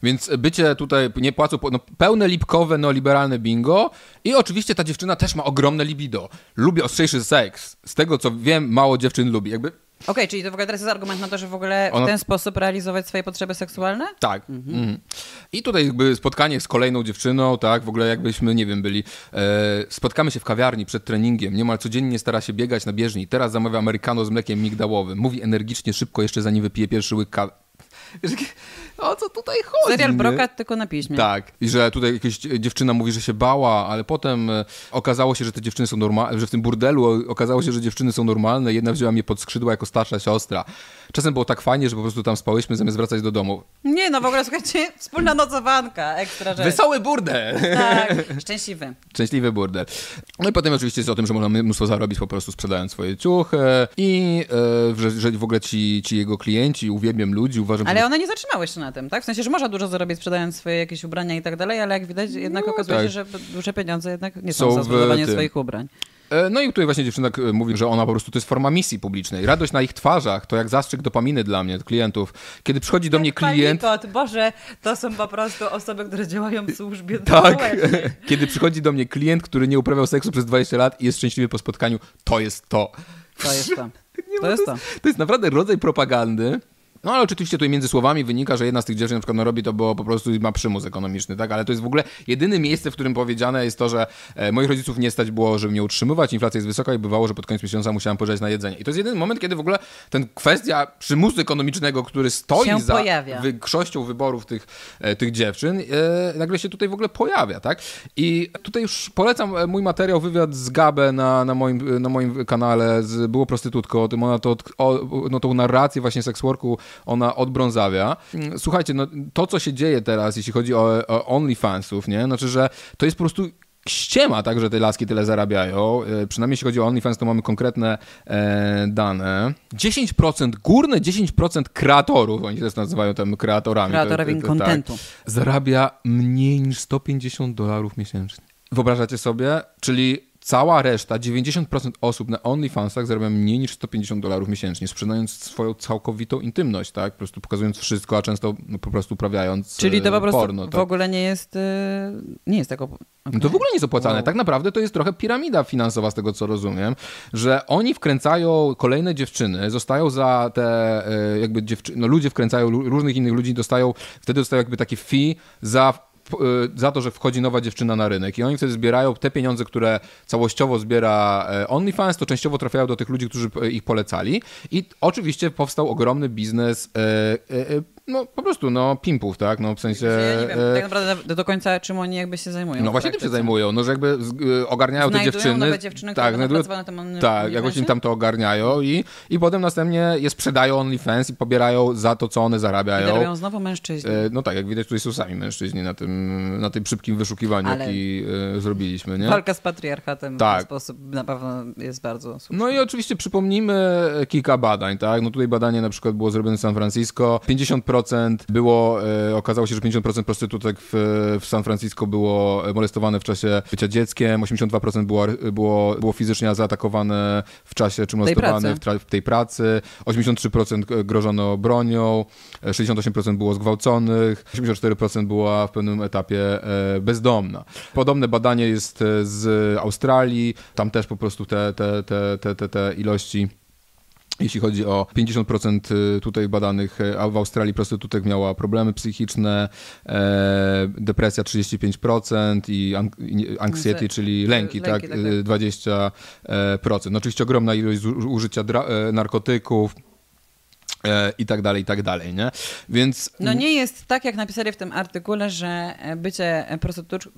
Więc bycie tutaj nie płacą, no, pełne lipkowe, neoliberalne bingo i oczywiście ta dziewczyna też ma ogromne libido. Lubi ostrzejszy seks. Z tego co wiem, mało dziewczyn lubi. Jakby Okej, okay, czyli to w ogóle teraz jest argument na to, że w ogóle Ona... w ten sposób realizować swoje potrzeby seksualne? Tak. Mhm. Mhm. I tutaj jakby spotkanie z kolejną dziewczyną, tak, w ogóle jakbyśmy, nie wiem, byli, e, spotkamy się w kawiarni przed treningiem, niemal codziennie stara się biegać na bieżni, teraz zamawia americano z mlekiem migdałowym, mówi energicznie, szybko, jeszcze zanim wypije pierwszy łyk kawy o co tutaj chodzi? Serial Brokat tylko na piśmie. Tak. I że tutaj jakaś dziewczyna mówi, że się bała, ale potem e, okazało się, że te dziewczyny są normalne, że w tym burdelu okazało się, że dziewczyny są normalne. Jedna wzięła mnie pod skrzydła jako starsza siostra. Czasem było tak fajnie, że po prostu tam spałyśmy zamiast wracać do domu. Nie, no w ogóle słuchajcie, wspólna nocowanka, ekstra rzecz. Wesoły burdel. Tak, szczęśliwy. Szczęśliwy burdel. No i potem oczywiście jest o tym, że można mnóstwo zarobić po prostu sprzedając swoje ciuchy i e, że, że w ogóle ci, ci jego klienci, uwielbiam ludzi, uważam... Ale one nie zatrzymały się na tym, tak? W sensie, że można dużo zarobić sprzedając swoje jakieś ubrania i tak dalej, ale jak widać jednak no, okazuje tak. się, że duże pieniądze jednak nie są, są za sprzedawanie swoich ubrań. E, no i tutaj właśnie dziewczyna e, mówi, że ona po prostu to jest forma misji publicznej. Radość na ich twarzach to jak zastrzyk dopaminy dla mnie, klientów. Kiedy przychodzi do mnie klient... Palikot, Boże, to są po prostu osoby, które działają w służbie Tak. Kiedy przychodzi do mnie klient, który nie uprawiał seksu przez 20 lat i jest szczęśliwy po spotkaniu, to jest to. To jest to. To jest to. To jest naprawdę rodzaj propagandy, no ale oczywiście tutaj między słowami wynika, że jedna z tych dziewczyn na przykład no, robi to, bo po prostu ma przymus ekonomiczny, tak? Ale to jest w ogóle jedyne miejsce, w którym powiedziane jest to, że e, moich rodziców nie stać było, żeby mnie utrzymywać, inflacja jest wysoka i bywało, że pod koniec miesiąca musiałem pożyczać na jedzenie. I to jest jedyny moment, kiedy w ogóle ten kwestia przymusu ekonomicznego, który stoi się za pojawia. większością wyborów tych, e, tych dziewczyn, e, nagle się tutaj w ogóle pojawia, tak? I tutaj już polecam mój materiał, wywiad z Gabę na, na, moim, na moim kanale, z, było prostytutką, o tym ona to, o, no, tą narrację właśnie seksworku ona odbrązawia. Słuchajcie, no, to co się dzieje teraz, jeśli chodzi o, o OnlyFansów, nie? Znaczy, że to jest po prostu ściema, tak, że te laski tyle zarabiają. E, przynajmniej jeśli chodzi o OnlyFans, to mamy konkretne e, dane. 10%, górne 10% kreatorów, oni też nazywają tam kreatorami. Kreatorami kontentu. Tak, zarabia mniej niż 150 dolarów miesięcznie. Wyobrażacie sobie? Czyli Cała reszta, 90% osób na OnlyFansach zarabia mniej niż 150 dolarów miesięcznie, sprzedając swoją całkowitą intymność, tak? Po prostu pokazując wszystko, a często no, po prostu uprawiając Czyli to po prostu porno, w tak? ogóle nie jest, y, nie jest tak... Okay. No to w ogóle nie jest opłacalne. Wow. Tak naprawdę to jest trochę piramida finansowa, z tego co rozumiem, że oni wkręcają kolejne dziewczyny, zostają za te y, jakby dziewczyny, no ludzie wkręcają różnych innych ludzi, dostają, wtedy dostają jakby taki fee za za to, że wchodzi nowa dziewczyna na rynek. I oni wtedy zbierają te pieniądze, które całościowo zbiera e, OnlyFans, to częściowo trafiają do tych ludzi, którzy ich polecali. I oczywiście powstał ogromny biznes e, e, no po prostu, no pimpów, tak, no w sensie... Ja nie wiem, tak naprawdę do końca czym oni jakby się zajmują. No właśnie tym się zajmują, no że jakby ogarniają znajdują te dziewczyny. nowe dziewczyny, tak, znajdują, na tym Tak, jakoś im tam to ogarniają i, i potem następnie je sprzedają OnlyFans i pobierają za to, co one zarabiają. I robią znowu mężczyźni. No tak, jak widać tutaj są sami mężczyźni na tym, na tym szybkim wyszukiwaniu, Ale jaki e, zrobiliśmy, nie? Walka z patriarchatem tak. w ten sposób na pewno jest bardzo słuszna. No i oczywiście przypomnijmy kilka badań, tak, no tutaj badanie na przykład było zrobione w San Francisco, 50% było e, okazało się, że 50% prostytutek w, w San Francisco było molestowane w czasie bycia dzieckiem, 82% było, było, było fizycznie zaatakowane w czasie, czy molestowane w, w, tej pracy, 83% grożono bronią, 68% było zgwałconych, 84% była w pewnym etapie e, bezdomna. Podobne badanie jest z Australii, tam też po prostu te, te, te, te, te, te ilości jeśli chodzi o 50% y, tutaj badanych, y, a w Australii prostytutek miała problemy psychiczne, e, depresja 35% i anxiety, czyli lęki, lęki tak, tak, tak. 20%. E, no oczywiście ogromna ilość użycia e, narkotyków, i tak dalej, i tak dalej, nie? Więc... No nie jest tak, jak napisali w tym artykule, że bycie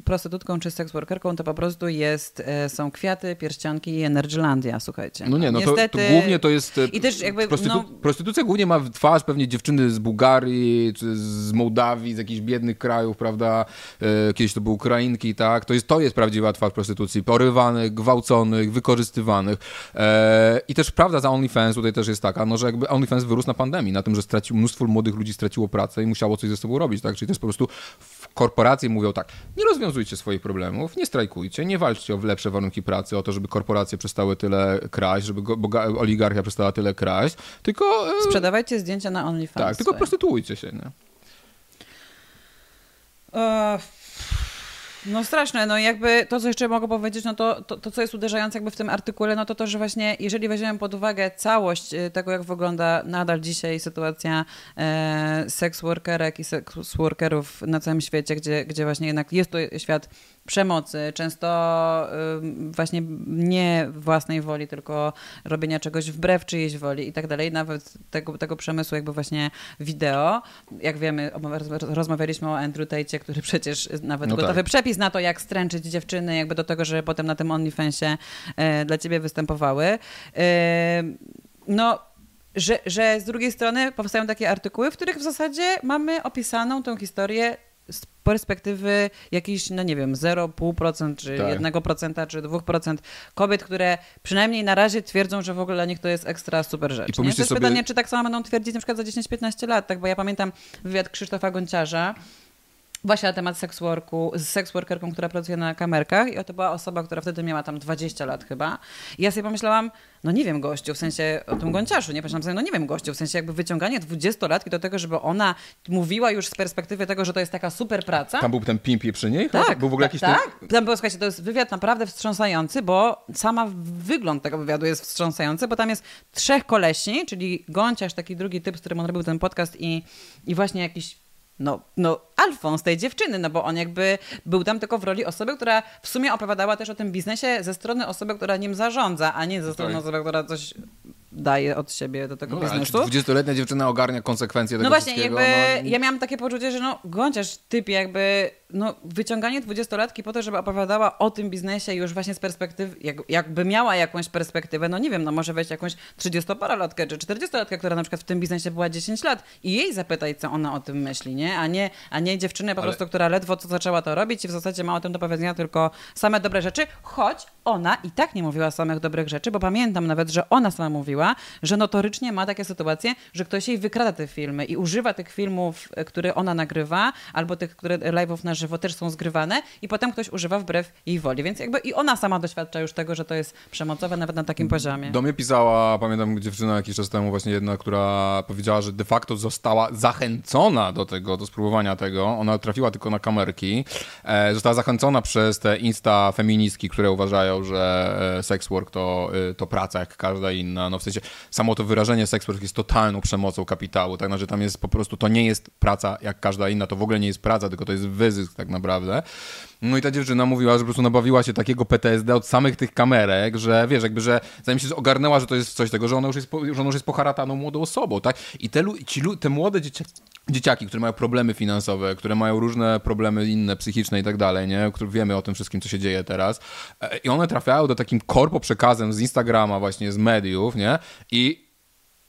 prostytutką czy seksworkerką to po prostu jest, e, są kwiaty, pierścionki i Energylandia, słuchajcie. No nie, no Niestety... to, to głównie to jest... E, I też jakby... Prostytu... No... Prostytucja głównie ma twarz pewnie dziewczyny z Bułgarii, czy z Mołdawii, z jakichś biednych krajów, prawda? Kiedyś to były Ukrainki, tak? To jest, to jest prawdziwa twarz prostytucji. Porywanych, gwałconych, wykorzystywanych. I też prawda za OnlyFans tutaj też jest taka, no że jakby OnlyFans wyrósł na pandemii, na tym, że stracił, mnóstwo młodych ludzi straciło pracę i musiało coś ze sobą robić, tak? Czyli też po prostu korporacje mówią tak, nie rozwiązujcie swoich problemów, nie strajkujcie, nie walczcie o lepsze warunki pracy, o to, żeby korporacje przestały tyle kraść, żeby oligarchia przestała tyle kraść, tylko... E, Sprzedawajcie zdjęcia na OnlyFans. Tak, tylko prostytuujcie się, nie? Uh no straszne, no jakby to, co jeszcze mogę powiedzieć, no to, to, to, co jest uderzające jakby w tym artykule, no to to, że właśnie jeżeli weźmiemy pod uwagę całość y, tego, jak wygląda nadal dzisiaj sytuacja e, seks workerek i seks workerów na całym świecie, gdzie, gdzie właśnie jednak jest to świat przemocy, często właśnie nie własnej woli, tylko robienia czegoś wbrew czyjejś woli i tak dalej, nawet tego, tego przemysłu jakby właśnie wideo. Jak wiemy, rozmawialiśmy o Andrew Tate, który przecież nawet no gotowy tak. przepis na to, jak stręczyć dziewczyny, jakby do tego, żeby potem na tym OnlyFansie e, dla ciebie występowały. E, no, że, że z drugiej strony powstają takie artykuły, w których w zasadzie mamy opisaną tą historię z perspektywy jakiejś, no nie wiem, 0,5% czy tak. 1% czy 2% kobiet, które przynajmniej na razie twierdzą, że w ogóle dla nich to jest ekstra super rzecz. I to jest sobie... pytanie, czy tak samo będą twierdzić na przykład za 10-15 lat, tak? Bo ja pamiętam wywiad Krzysztofa Gonciarza, właśnie na temat seksworku, z seksworkerką, która pracuje na kamerkach i to była osoba, która wtedy miała tam 20 lat chyba. I ja sobie pomyślałam, no nie wiem gościu, w sensie o tym Gonciarzu, nie pomyślałam sobie, no nie wiem gościu, w sensie jakby wyciąganie 20-latki do tego, żeby ona mówiła już z perspektywy tego, że to jest taka super praca. Tam był ten pimpie przy niej? Tak. Był w ogóle jakiś tak, ten... tam było, słuchajcie, to jest wywiad naprawdę wstrząsający, bo sama wygląd tego wywiadu jest wstrząsający, bo tam jest trzech kolesi, czyli Gonciarz, taki drugi typ, z którym on robił ten podcast i, i właśnie jakiś no, no Alfons tej dziewczyny, no bo on jakby był tam tylko w roli osoby, która w sumie opowiadała też o tym biznesie ze strony osoby, która nim zarządza, a nie ze strony tak. osoby, która coś daje od siebie do tego no, biznesu. 20-letnia dziewczyna ogarnia konsekwencje tego No właśnie, jakby no... ja miałam takie poczucie, że no Gąciarz typ jakby no, wyciąganie dwudziestolatki po to, żeby opowiadała o tym biznesie już właśnie z perspektywy, jak, jakby miała jakąś perspektywę, no nie wiem, no może weź jakąś 30-parolatkę czy 40-latkę, która na przykład w tym biznesie była 10 lat i jej zapytaj, co ona o tym myśli, nie? A nie, a nie dziewczynę po Ale... prostu, która ledwo co zaczęła to robić i w zasadzie ma o tym do powiedzenia tylko same dobre rzeczy, choć ona i tak nie mówiła samych dobrych rzeczy, bo pamiętam nawet, że ona sama mówiła, że notorycznie ma takie sytuacje, że ktoś jej wykrada te filmy i używa tych filmów, które ona nagrywa, albo tych, które live'ów na żywo też są zgrywane i potem ktoś używa wbrew jej woli. Więc jakby i ona sama doświadcza już tego, że to jest przemocowe nawet na takim poziomie. Do mnie pisała, pamiętam dziewczyna jakiś czas temu właśnie jedna, która powiedziała, że de facto została zachęcona do tego, do spróbowania tego. Ona trafiła tylko na kamerki. E, została zachęcona przez te insta feministki, które uważają, że e, sex work to, e, to praca jak każda inna. No w sensie samo to wyrażenie sex work jest totalną przemocą kapitału, tak? Że tam jest po prostu, to nie jest praca jak każda inna, to w ogóle nie jest praca, tylko to jest wyzysk tak naprawdę. No i ta dziewczyna mówiła, że po prostu nabawiła się takiego PTSD od samych tych kamerek, że wiesz, jakby, że zanim się ogarnęła, że to jest coś tego, że ona już jest, że ona już jest poharataną młodą osobą, tak? I te, ci, te młode dzieciaki, dzieciaki, które mają problemy finansowe, które mają różne problemy inne, psychiczne i tak dalej, nie? Wiemy o tym wszystkim, co się dzieje teraz. E, I one trafiają do takim korpo przekazem z Instagrama, właśnie z mediów, nie? I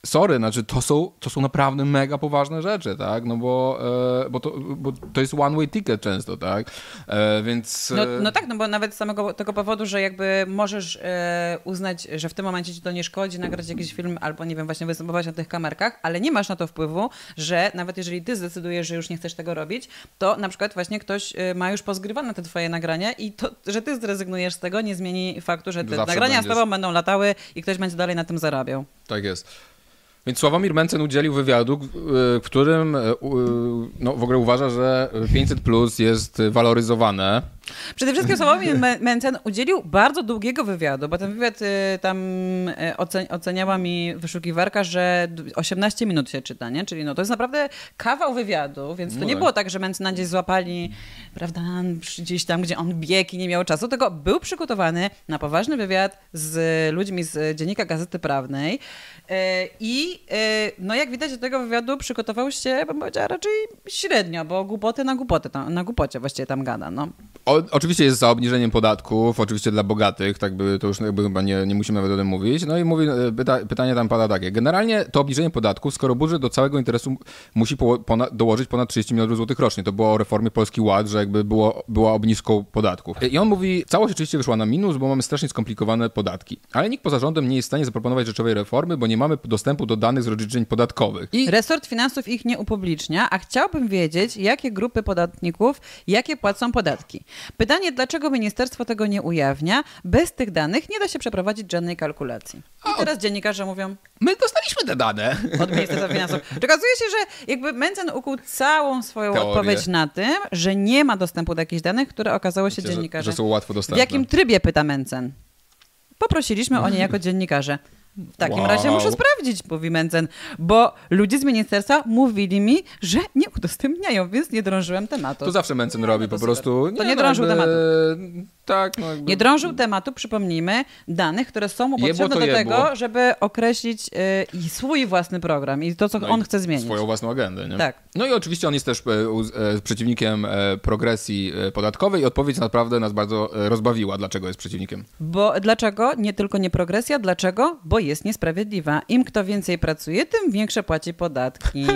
sorry, znaczy to są, to są naprawdę mega poważne rzeczy, tak? No bo, e, bo, to, bo to jest one way ticket często, tak? E, więc... No, no, tak, no bo nawet z samego tego powodu, że jakby możesz e, uznać, że w tym momencie ci to nie szkodzi, nagrać jakiś film albo nie wiem, właśnie występować na tych kamerkach, ale nie masz na to wpływu, że nawet jeżeli ty zdecydujesz, że już nie chcesz tego robić, to na przykład właśnie ktoś e, ma już pozgrywane te twoje nagrania i to, że ty zrezygnujesz z tego nie zmieni faktu, że te Zawsze nagrania będziesz... z tobą będą latały i ktoś będzie dalej na tym zarabiał. Tak jest. Więc Sławomir Mencen udzielił wywiadu, w którym e, no, w ogóle uważa, że 500 plus jest waloryzowane Przede wszystkim Sławomir Mencen udzielił bardzo długiego wywiadu, bo ten wywiad y, tam y, oceniała mi wyszukiwarka, że 18 minut się czyta, nie? Czyli no to jest naprawdę kawał wywiadu, więc to no nie tak. było tak, że Mencena gdzieś złapali, prawda, gdzieś tam, gdzie on biegł i nie miał czasu, tylko był przygotowany na poważny wywiad z ludźmi z Dziennika Gazety Prawnej y, i no jak widać do tego wywiadu przygotował się, bym powiedziała, raczej średnio, bo głupoty na głupoty, na głupocie właściwie tam gada, no. O, oczywiście jest za obniżeniem podatków, oczywiście dla bogatych, tak by to już chyba nie, nie musimy nawet o tym mówić. No i mówi, e, pyta, pytanie tam pada takie. Generalnie to obniżenie podatków, skoro budżet do całego interesu musi po, ponad, dołożyć ponad 30 milionów złotych rocznie. To było o reformie Polski Ład, że jakby było, była obniżką podatków. I on mówi, całość oczywiście wyszła na minus, bo mamy strasznie skomplikowane podatki. Ale nikt poza rządem nie jest w stanie zaproponować rzeczowej reformy, bo nie mamy dostępu do danych z rozliczeń podatkowych. I... Resort finansów ich nie upublicznia, a chciałbym wiedzieć, jakie grupy podatników, jakie płacą podatki. Pytanie, dlaczego ministerstwo tego nie ujawnia? Bez tych danych nie da się przeprowadzić żadnej kalkulacji. I teraz dziennikarze mówią... My dostaliśmy te dane. Od Ministerstwa Finansów. Okazuje się, że jakby Mencen ukuł całą swoją Teorię. odpowiedź na tym, że nie ma dostępu do jakichś danych, które okazało się Myślę, dziennikarze. Że, że są łatwo dostępne. W jakim trybie, pyta Mencen. Poprosiliśmy o nie jako dziennikarze. W takim wow. razie muszę sprawdzić, mówi Mencen, bo ludzie z ministerstwa mówili mi, że nie udostępniają, więc nie drążyłem tematu. To zawsze Mencen no, robi po prostu. To nie, nie drążył jakby... tematu. Tak, no jakby... Nie drążył tematu, przypomnijmy, danych, które są mu potrzebne do tego, żeby określić y, swój własny program i to, co no on chce zmienić. Swoją własną agendę, nie? Tak. No i oczywiście on jest też e, e, przeciwnikiem e, progresji podatkowej i odpowiedź naprawdę nas bardzo rozbawiła, dlaczego jest przeciwnikiem. Bo dlaczego? Nie tylko nie progresja, dlaczego? Bo jest niesprawiedliwa. Im kto więcej pracuje, tym większe płaci podatki.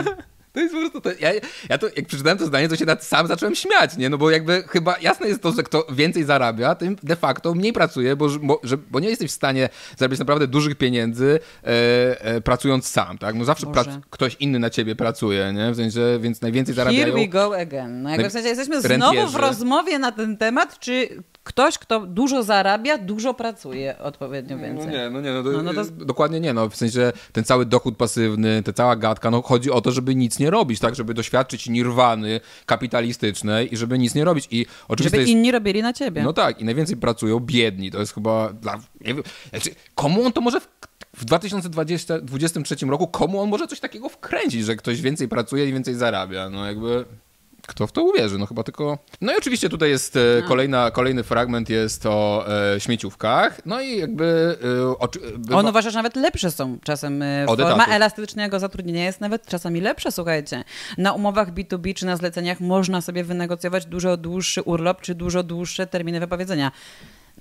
To jest po prostu, to, ja, ja to, jak przeczytałem to zdanie, to się nad sam zacząłem śmiać, nie? No bo jakby chyba jasne jest to, że kto więcej zarabia, tym de facto mniej pracuje, bo, bo, że, bo nie jesteś w stanie zarabiać naprawdę dużych pieniędzy e, e, pracując sam, tak? No zawsze prac, ktoś inny na ciebie pracuje, nie? W sensie, więc najwięcej zarabiają... Here we go again. No jakby w sensie jesteśmy znowu w rozmowie na ten temat, czy ktoś, kto dużo zarabia, dużo pracuje odpowiednio no więcej. No nie, no nie, no, no, no to... dokładnie nie, no w sensie ten cały dochód pasywny, ta cała gadka, no chodzi o to, żeby nic nie robić, tak, żeby doświadczyć nirwany kapitalistycznej i żeby nic nie robić i oczywiście Żeby jest... inni robili na ciebie. No tak, i najwięcej pracują biedni, to jest chyba dla... Nie wiem, znaczy, komu on to może w w 2023 roku komu on może coś takiego wkręcić, że ktoś więcej pracuje i więcej zarabia? No jakby kto w to uwierzy? No chyba tylko... No i oczywiście tutaj jest e, no. kolejna, kolejny fragment jest o e, śmieciówkach. No i jakby... E, bywa... On uważa, że nawet lepsze są czasem. E, forma elastycznego zatrudnienia jest nawet czasami lepsza, słuchajcie. Na umowach B2B czy na zleceniach można sobie wynegocjować dużo dłuższy urlop czy dużo dłuższe terminy wypowiedzenia.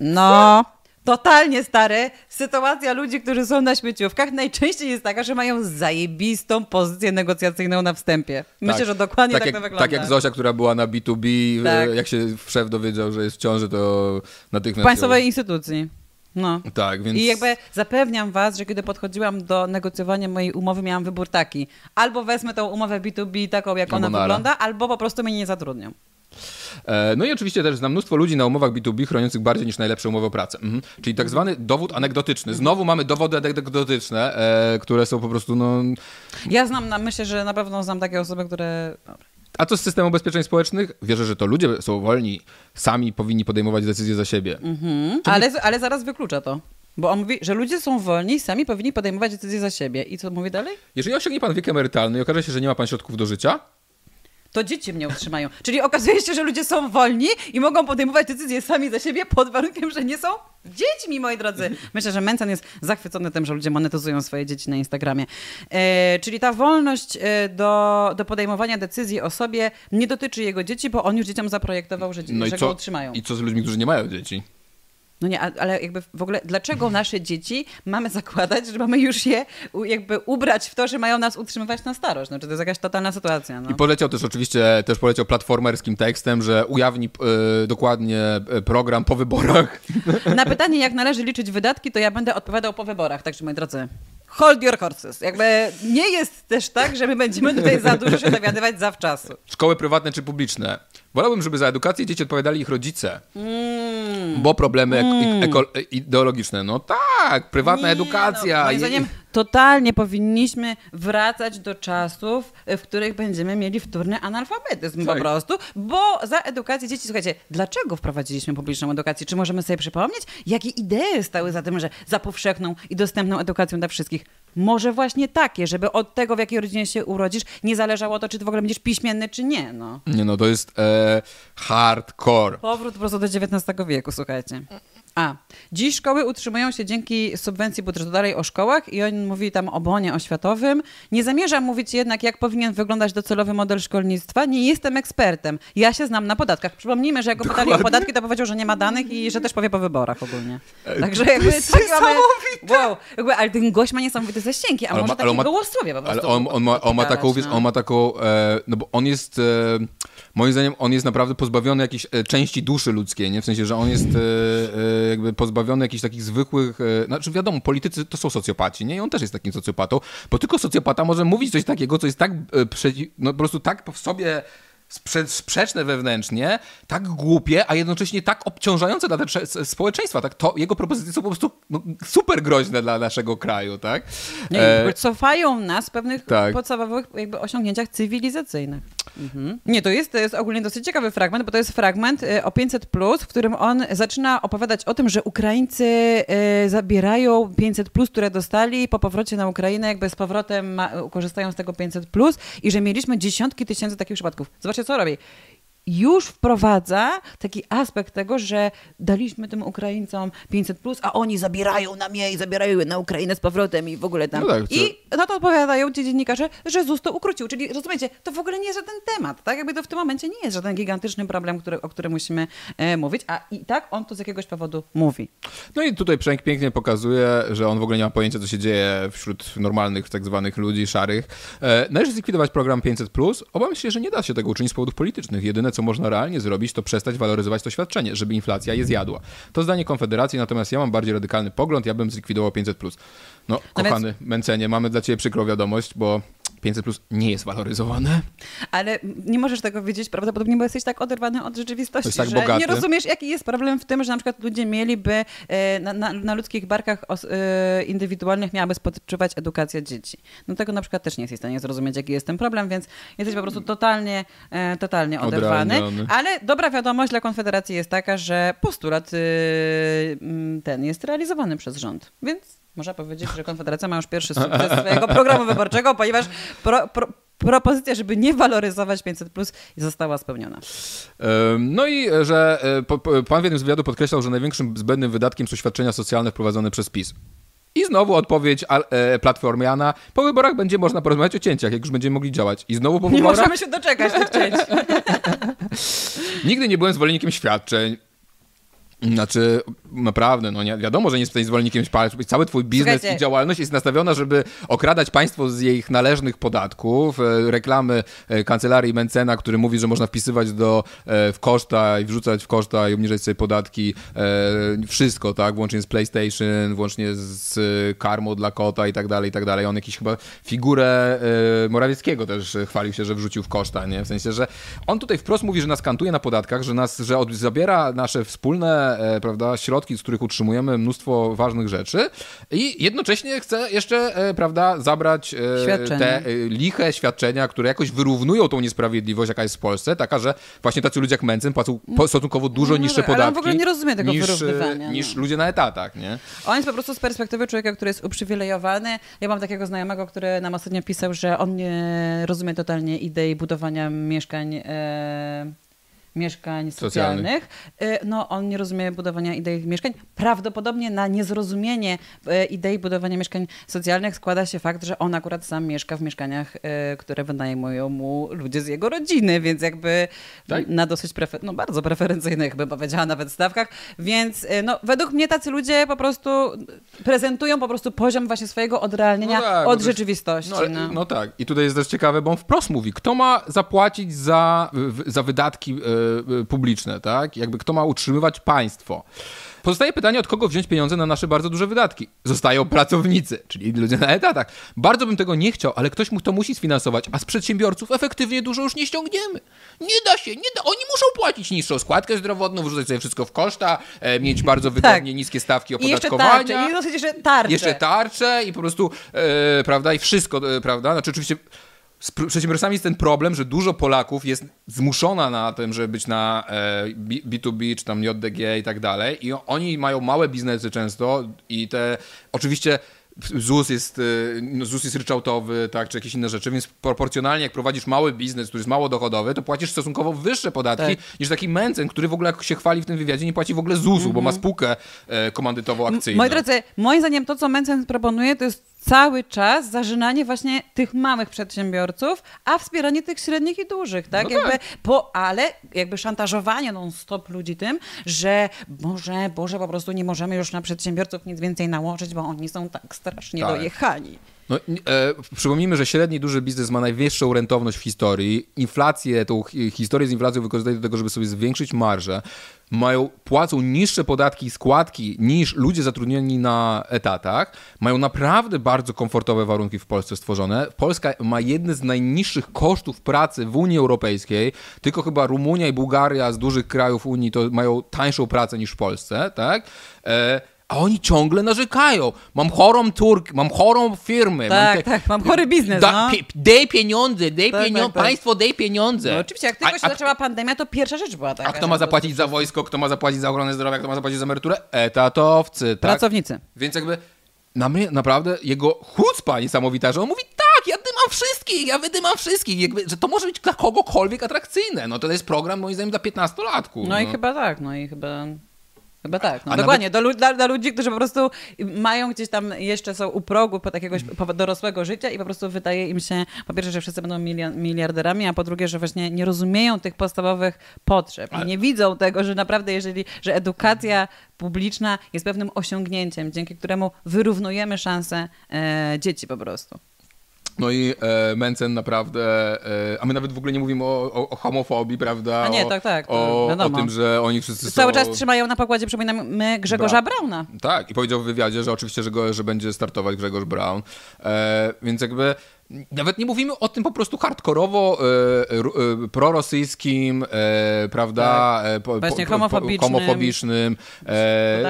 No totalnie stare. Sytuacja ludzi, którzy są na śmieciówkach najczęściej jest taka, że mają zajebistą pozycję negocjacyjną na wstępie. Myślę, tak. że dokładnie tak, tak jak, to wygląda. Tak jak Zosia, która była na B2B, tak. jak się szef dowiedział, że jest w ciąży, to natychmiast... W państwowej ją... instytucji. No. Tak, więc... I jakby zapewniam was, że kiedy podchodziłam do negocjowania mojej umowy, miałam wybór taki. Albo wezmę tą umowę B2B taką, jak ona wygląda, albo po prostu mnie nie zatrudnią. E, no i oczywiście też znam mnóstwo ludzi na umowach B2B chroniących bardziej niż najlepsze umowy o pracę. Mhm. Czyli tak zwany dowód anegdotyczny. Znowu mamy dowody anegdotyczne, e, które są po prostu, no... Ja znam, myślę, że na pewno znam takie osoby, które... A co z systemem ubezpieczeń społecznych? Wierzę, że to ludzie są wolni, sami powinni podejmować decyzje za siebie. Mhm. Ale, ale zaraz wyklucza to. Bo on mówi, że ludzie są wolni, sami powinni podejmować decyzje za siebie. I co mówi dalej? Jeżeli osiągnie pan wiek emerytalny i okaże się, że nie ma pan środków do życia, to dzieci mnie utrzymają. Czyli okazuje się, że ludzie są wolni i mogą podejmować decyzje sami za siebie pod warunkiem, że nie są dziećmi, moi drodzy. Myślę, że Mencen jest zachwycony tym, że ludzie monetyzują swoje dzieci na Instagramie. E, czyli ta wolność e, do, do podejmowania decyzji o sobie nie dotyczy jego dzieci, bo on już dzieciom zaprojektował, że, no że go utrzymają. I co z ludźmi, którzy nie mają dzieci? No nie, ale jakby w ogóle dlaczego nasze dzieci mamy zakładać, że mamy już je jakby ubrać w to, że mają nas utrzymywać na starość? No, czy to jest jakaś totalna sytuacja? No. I poleciał też oczywiście, też poleciał platformerskim tekstem, że ujawni y, dokładnie e, program po wyborach. Na pytanie, jak należy liczyć wydatki, to ja będę odpowiadał po wyborach, także moi drodzy hold your horses. Jakby nie jest też tak, że my będziemy tutaj za dużo się dowiadywać zawczasu. Szkoły prywatne czy publiczne? Wolałbym, żeby za edukację dzieci odpowiadali ich rodzice. Mm. Bo problemy mm. ideologiczne. No tak, prywatna nie, edukacja. No, moim zdaniem totalnie powinniśmy wracać do czasów, w których będziemy mieli wtórny analfabetyzm tak. po prostu, bo za edukację dzieci, słuchajcie, dlaczego wprowadziliśmy publiczną edukację? Czy możemy sobie przypomnieć, jakie idee stały za tym, że za powszechną i dostępną edukacją dla wszystkich? Może właśnie takie, żeby od tego, w jakiej rodzinie się urodzisz, nie zależało to, czy ty w ogóle będziesz piśmienny, czy nie. No, nie, no to jest e, hardcore. Powrót po prostu do XIX wieku, słuchajcie. A. Dziś szkoły utrzymują się dzięki subwencji budżetowej o szkołach i on mówi tam o bonie oświatowym. Nie zamierzam mówić jednak, jak powinien wyglądać docelowy model szkolnictwa. Nie jestem ekspertem. Ja się znam na podatkach. Przypomnijmy, że jak go pytali o podatki, to powiedział, że nie ma danych i że też powie po wyborach ogólnie. Także jakby tak mamy... Wow, jakby, ale ten gość ma niesamowite zasięgi, a ale może ma, takie ma, gołosłowie po prostu. Ale on, on, ma, on ma taką, no. on ma taką, e, no bo on jest, e, moim zdaniem, on jest naprawdę pozbawiony jakiejś e, części duszy ludzkiej, nie? W sensie, że on jest e, e, jakby pozbawiony jakichś takich zwykłych, znaczy wiadomo, politycy to są socjopaci, nie? I on też jest takim socjopatą, bo tylko socjopata może mówić coś takiego, co jest tak no po prostu tak w sobie sprzeczne wewnętrznie, tak głupie, a jednocześnie tak obciążające dla społeczeństwa. Tak? To, jego propozycje są po prostu no, super groźne dla naszego kraju. Tak? Nie, e... Cofają nas w pewnych tak. podstawowych jakby osiągnięciach cywilizacyjnych. Mhm. Nie, to jest, to jest ogólnie dosyć ciekawy fragment, bo to jest fragment y, o 500, w którym on zaczyna opowiadać o tym, że Ukraińcy y, zabierają 500, które dostali po powrocie na Ukrainę, jakby z powrotem ma, korzystają z tego 500 i że mieliśmy dziesiątki tysięcy takich przypadków. Zobaczcie, co robi już wprowadza taki aspekt tego, że daliśmy tym Ukraińcom 500, plus, a oni zabierają nam je i zabierają je na Ukrainę z powrotem i w ogóle tam. No tak, I na to odpowiadają ci dziennikarze, że ZUS to ukrócił. Czyli rozumiecie, to w ogóle nie jest żaden temat, tak? Jakby to w tym momencie nie jest żaden gigantyczny problem, który, o którym musimy e, mówić, a i tak on to z jakiegoś powodu mówi. No i tutaj Przemek pięknie pokazuje, że on w ogóle nie ma pojęcia, co się dzieje wśród normalnych, tak zwanych ludzi szarych. E, należy zlikwidować program 500. Obawiam się, że nie da się tego uczynić z powodów politycznych. Jedyne, co można realnie zrobić, to przestać waloryzować to świadczenie, żeby inflacja je zjadła. To zdanie Konfederacji, natomiast ja mam bardziej radykalny pogląd, ja bym zlikwidował 500+. No, kochany Mencenie, mamy dla ciebie przykrą wiadomość, bo 500 plus nie jest waloryzowane. Ale nie możesz tego wiedzieć prawdopodobnie, bo jesteś tak oderwany od rzeczywistości, tak że bogaty. nie rozumiesz, jaki jest problem w tym, że na przykład ludzie mieliby e, na, na, na ludzkich barkach e, indywidualnych miałaby spoczywać edukacja dzieci. No tego na przykład też nie jesteś w stanie zrozumieć, jaki jest ten problem, więc jesteś po prostu totalnie, e, totalnie oderwany. Ale dobra wiadomość dla Konfederacji jest taka, że postulat ten jest realizowany przez rząd. Więc można powiedzieć, że Konfederacja ma już pierwszy sukces swojego programu wyborczego, ponieważ pro, pro, propozycja, żeby nie waloryzować 500 plus została spełniona. No i że e, pan w jednym z wywiadów podkreślał, że największym zbędnym wydatkiem są świadczenia socjalne wprowadzone przez PiS. I znowu odpowiedź e, Platformiana. Po wyborach będzie można porozmawiać o cięciach, jak już będziemy mogli działać. I znowu po wyborach... Nie możemy się doczekać tych cięć. Nigdy nie byłem zwolennikiem świadczeń. Znaczy, naprawdę, no nie, wiadomo, że nie jesteś zwolennikiem cały twój biznes Słuchajcie. i działalność jest nastawiona, żeby okradać państwo z ich należnych podatków, e, reklamy e, kancelarii Mencena, który mówi, że można wpisywać do, e, w koszta i wrzucać w koszta i obniżać sobie podatki, wszystko, tak, włącznie z PlayStation, włącznie z karmą dla kota i tak dalej, i tak dalej. On jakiś chyba figurę Morawieckiego też chwalił się, że wrzucił w koszta, nie, w sensie, że on tutaj wprost mówi, że nas kantuje na podatkach, że nas, że zabiera nasze wspólne prawda, środki, z których utrzymujemy mnóstwo ważnych rzeczy i jednocześnie chce jeszcze, e, prawda, zabrać e, te e, liche świadczenia, które jakoś wyrównują tą niesprawiedliwość, jaka jest w Polsce, taka, że właśnie tacy ludzie jak Mencen płacą stosunkowo dużo no, niższe podatki. Ale on w ogóle nie rozumie tego niż, wyrównywania. Niż ludzie na etatach, nie? On jest po prostu z perspektywy człowieka, który jest uprzywilejowany. Ja mam takiego znajomego, który nam ostatnio pisał, że on nie rozumie totalnie idei budowania mieszkań e, mieszkań socjalnych. socjalnych. No, on nie rozumie budowania idei mieszkań. Prawdopodobnie na niezrozumienie e, idei budowania mieszkań socjalnych składa się fakt, że on akurat sam mieszka w mieszkaniach, e, które wynajmują mu ludzie z jego rodziny, więc jakby tak? na dosyć, prefer- no bardzo preferencyjnych, bym powiedziała, nawet stawkach. Więc no, według mnie tacy ludzie po prostu prezentują po prostu poziom właśnie swojego odrealnienia no tak, od rzeczywistości. No, no. no, tak. I tutaj jest też ciekawe, bo on wprost mówi, kto ma zapłacić za, za wydatki publiczne, tak? Jakby kto ma utrzymywać państwo. Pozostaje pytanie, od kogo wziąć pieniądze na nasze bardzo duże wydatki. Zostają pracownicy, czyli ludzie na etatach. Bardzo bym tego nie chciał, ale ktoś mu to musi sfinansować, a z przedsiębiorców efektywnie dużo już nie ściągniemy. Nie da się, nie da. Oni muszą płacić niższą składkę zdrowotną, wrzucać sobie wszystko w koszta, e, mieć bardzo wygodnie tak. niskie stawki opodatkowania. I jeszcze tarcze, i jeszcze tarcze. Jeszcze tarcze i po prostu, e, prawda, i wszystko, e, prawda. Znaczy oczywiście z przedsiębiorcami jest ten problem, że dużo Polaków jest zmuszona na tym, żeby być na B2B, e, czy tam JDG i tak dalej i oni mają małe biznesy często i te, oczywiście ZUS jest, e, no ZUS jest ryczałtowy, tak, czy jakieś inne rzeczy, więc proporcjonalnie jak prowadzisz mały biznes, który jest mało dochodowy, to płacisz stosunkowo wyższe podatki tak. niż taki Mencen, który w ogóle jak się chwali w tym wywiadzie nie płaci w ogóle ZUS-u, mm -hmm. bo ma mhm. spółkę e, komandytowo-akcyjną. Moi drodzy, moim zdaniem to, co Mencen proponuje, to jest cały czas zażynanie właśnie tych małych przedsiębiorców, a wspieranie tych średnich i dużych, tak? No jakby tak. Po, ale jakby szantażowanie non-stop ludzi tym, że może, Boże, po prostu nie możemy już na przedsiębiorców nic więcej nałożyć, bo oni są tak strasznie tak. dojechani. No, e, przypomnijmy, że średni duży biznes ma najwyższą rentowność w historii. Inflację, tą historię z inflacją wykorzystuje do tego, żeby sobie zwiększyć marżę. Mają, płacą niższe podatki i składki niż ludzie zatrudnieni na etatach. Mają naprawdę bardzo komfortowe warunki w Polsce stworzone. Polska ma jedne z najniższych kosztów pracy w Unii Europejskiej. Tylko chyba Rumunia i Bułgaria z dużych krajów Unii to mają tańszą pracę niż w Polsce, tak? E a oni ciągle narzekają. Mam chorą Turk, mam chorą firmę. Tak, mam te... tak, mam chory biznes, da, no. Daj pieniądze, daj tak, pieniądze, tak, tak. państwo daj pieniądze. No, oczywiście, jak tylko a, się a, zaczęła pandemia, to pierwsza rzecz była taka. A kto ma zapłacić za wojsko, kto ma zapłacić za ochronę zdrowia, kto ma zapłacić za emeryturę? Etatowcy, tak? Pracownicy. Więc jakby na mnie naprawdę jego chucpa niesamowita, że on mówi tak, ja dymam wszystkich, ja wydymam wszystkich, jakby, że to może być dla kogokolwiek atrakcyjne. No to jest program moim zdaniem dla 15-latków. No, no i chyba tak, no i chyba Chyba tak, no dokładnie. Nawet... Dla, dla, ludzi, którzy po prostu mają gdzieś tam, jeszcze są u progu po jakiegoś po dorosłego życia i po prostu wydaje im się, po pierwsze, że wszyscy będą miliarderami, a po drugie, że właśnie nie rozumieją tych podstawowych potrzeb Ale... i nie widzą tego, że naprawdę jeżeli, że edukacja publiczna jest pewnym osiągnięciem, dzięki któremu wyrównujemy szanse e, dzieci po prostu. No i e, Mencen naprawdę, e, a my nawet w ogóle nie mówimy o, o, o homofobii, prawda? A nie, tak, tak. O, o, tym, że oni wszyscy Cały czas trzymają na pokładzie, przypominamy, Grzegorza Bra Brauna. Tak, i powiedział w wywiadzie, że oczywiście, że, go, że będzie startować Grzegorz Braun. E, więc jakby nawet nie mówimy o tym po prostu hardkorowo e, e, prorosyjskim, e, prawda, tak. E, po, Właśnie homofobicznym, homofobicznym e, e,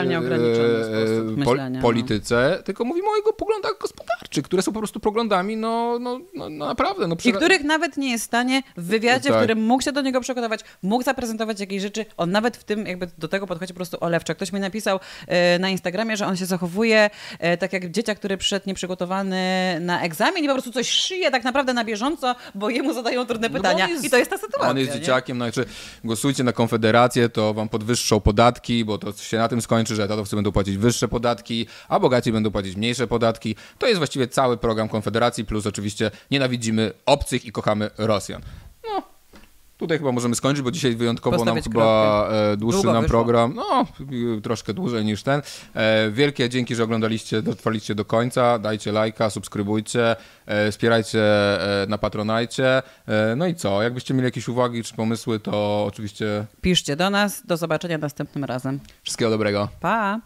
po, no. polityce, no. tylko mówimy o jego poglądach gospodarczych, które są po prostu poglądami, no, no, no, no naprawdę. No, I których nawet nie jest w stanie w wywiadzie, tak. w którym mógł się do niego przygotować, mógł zaprezentować jakieś rzeczy, on nawet w tym jakby do tego podchodzi po prostu olewczo. Ktoś mi napisał na Instagramie, że on się zachowuje tak jak dzieciak, który przyszedł nieprzygotowany na egzamin i po prostu coś szyje tak naprawdę na bieżąco, bo jemu zadają trudne no pytania. No jest, I to jest ta sytuacja. On jest nie? dzieciakiem, znaczy głosujcie na Konfederację, to wam podwyższą podatki, bo to się na tym skończy, że etatowcy będą płacić wyższe podatki, a bogaci będą płacić mniejsze podatki. To jest właściwie cały program Konfederacji, plus oczywiście nienawidzimy obcych i kochamy Rosjan. No, Tutaj chyba możemy skończyć, bo dzisiaj wyjątkowo Postawić nam chyba e, dłuższy Długo nam wyszło. program. No, troszkę dłużej niż ten. E, wielkie dzięki, że oglądaliście, dotrwaliście do końca. Dajcie lajka, subskrybujcie, e, wspierajcie na Patronajcie. No i co? Jakbyście mieli jakieś uwagi czy pomysły, to oczywiście... Piszcie do nas. Do zobaczenia następnym razem. Wszystkiego dobrego. Pa!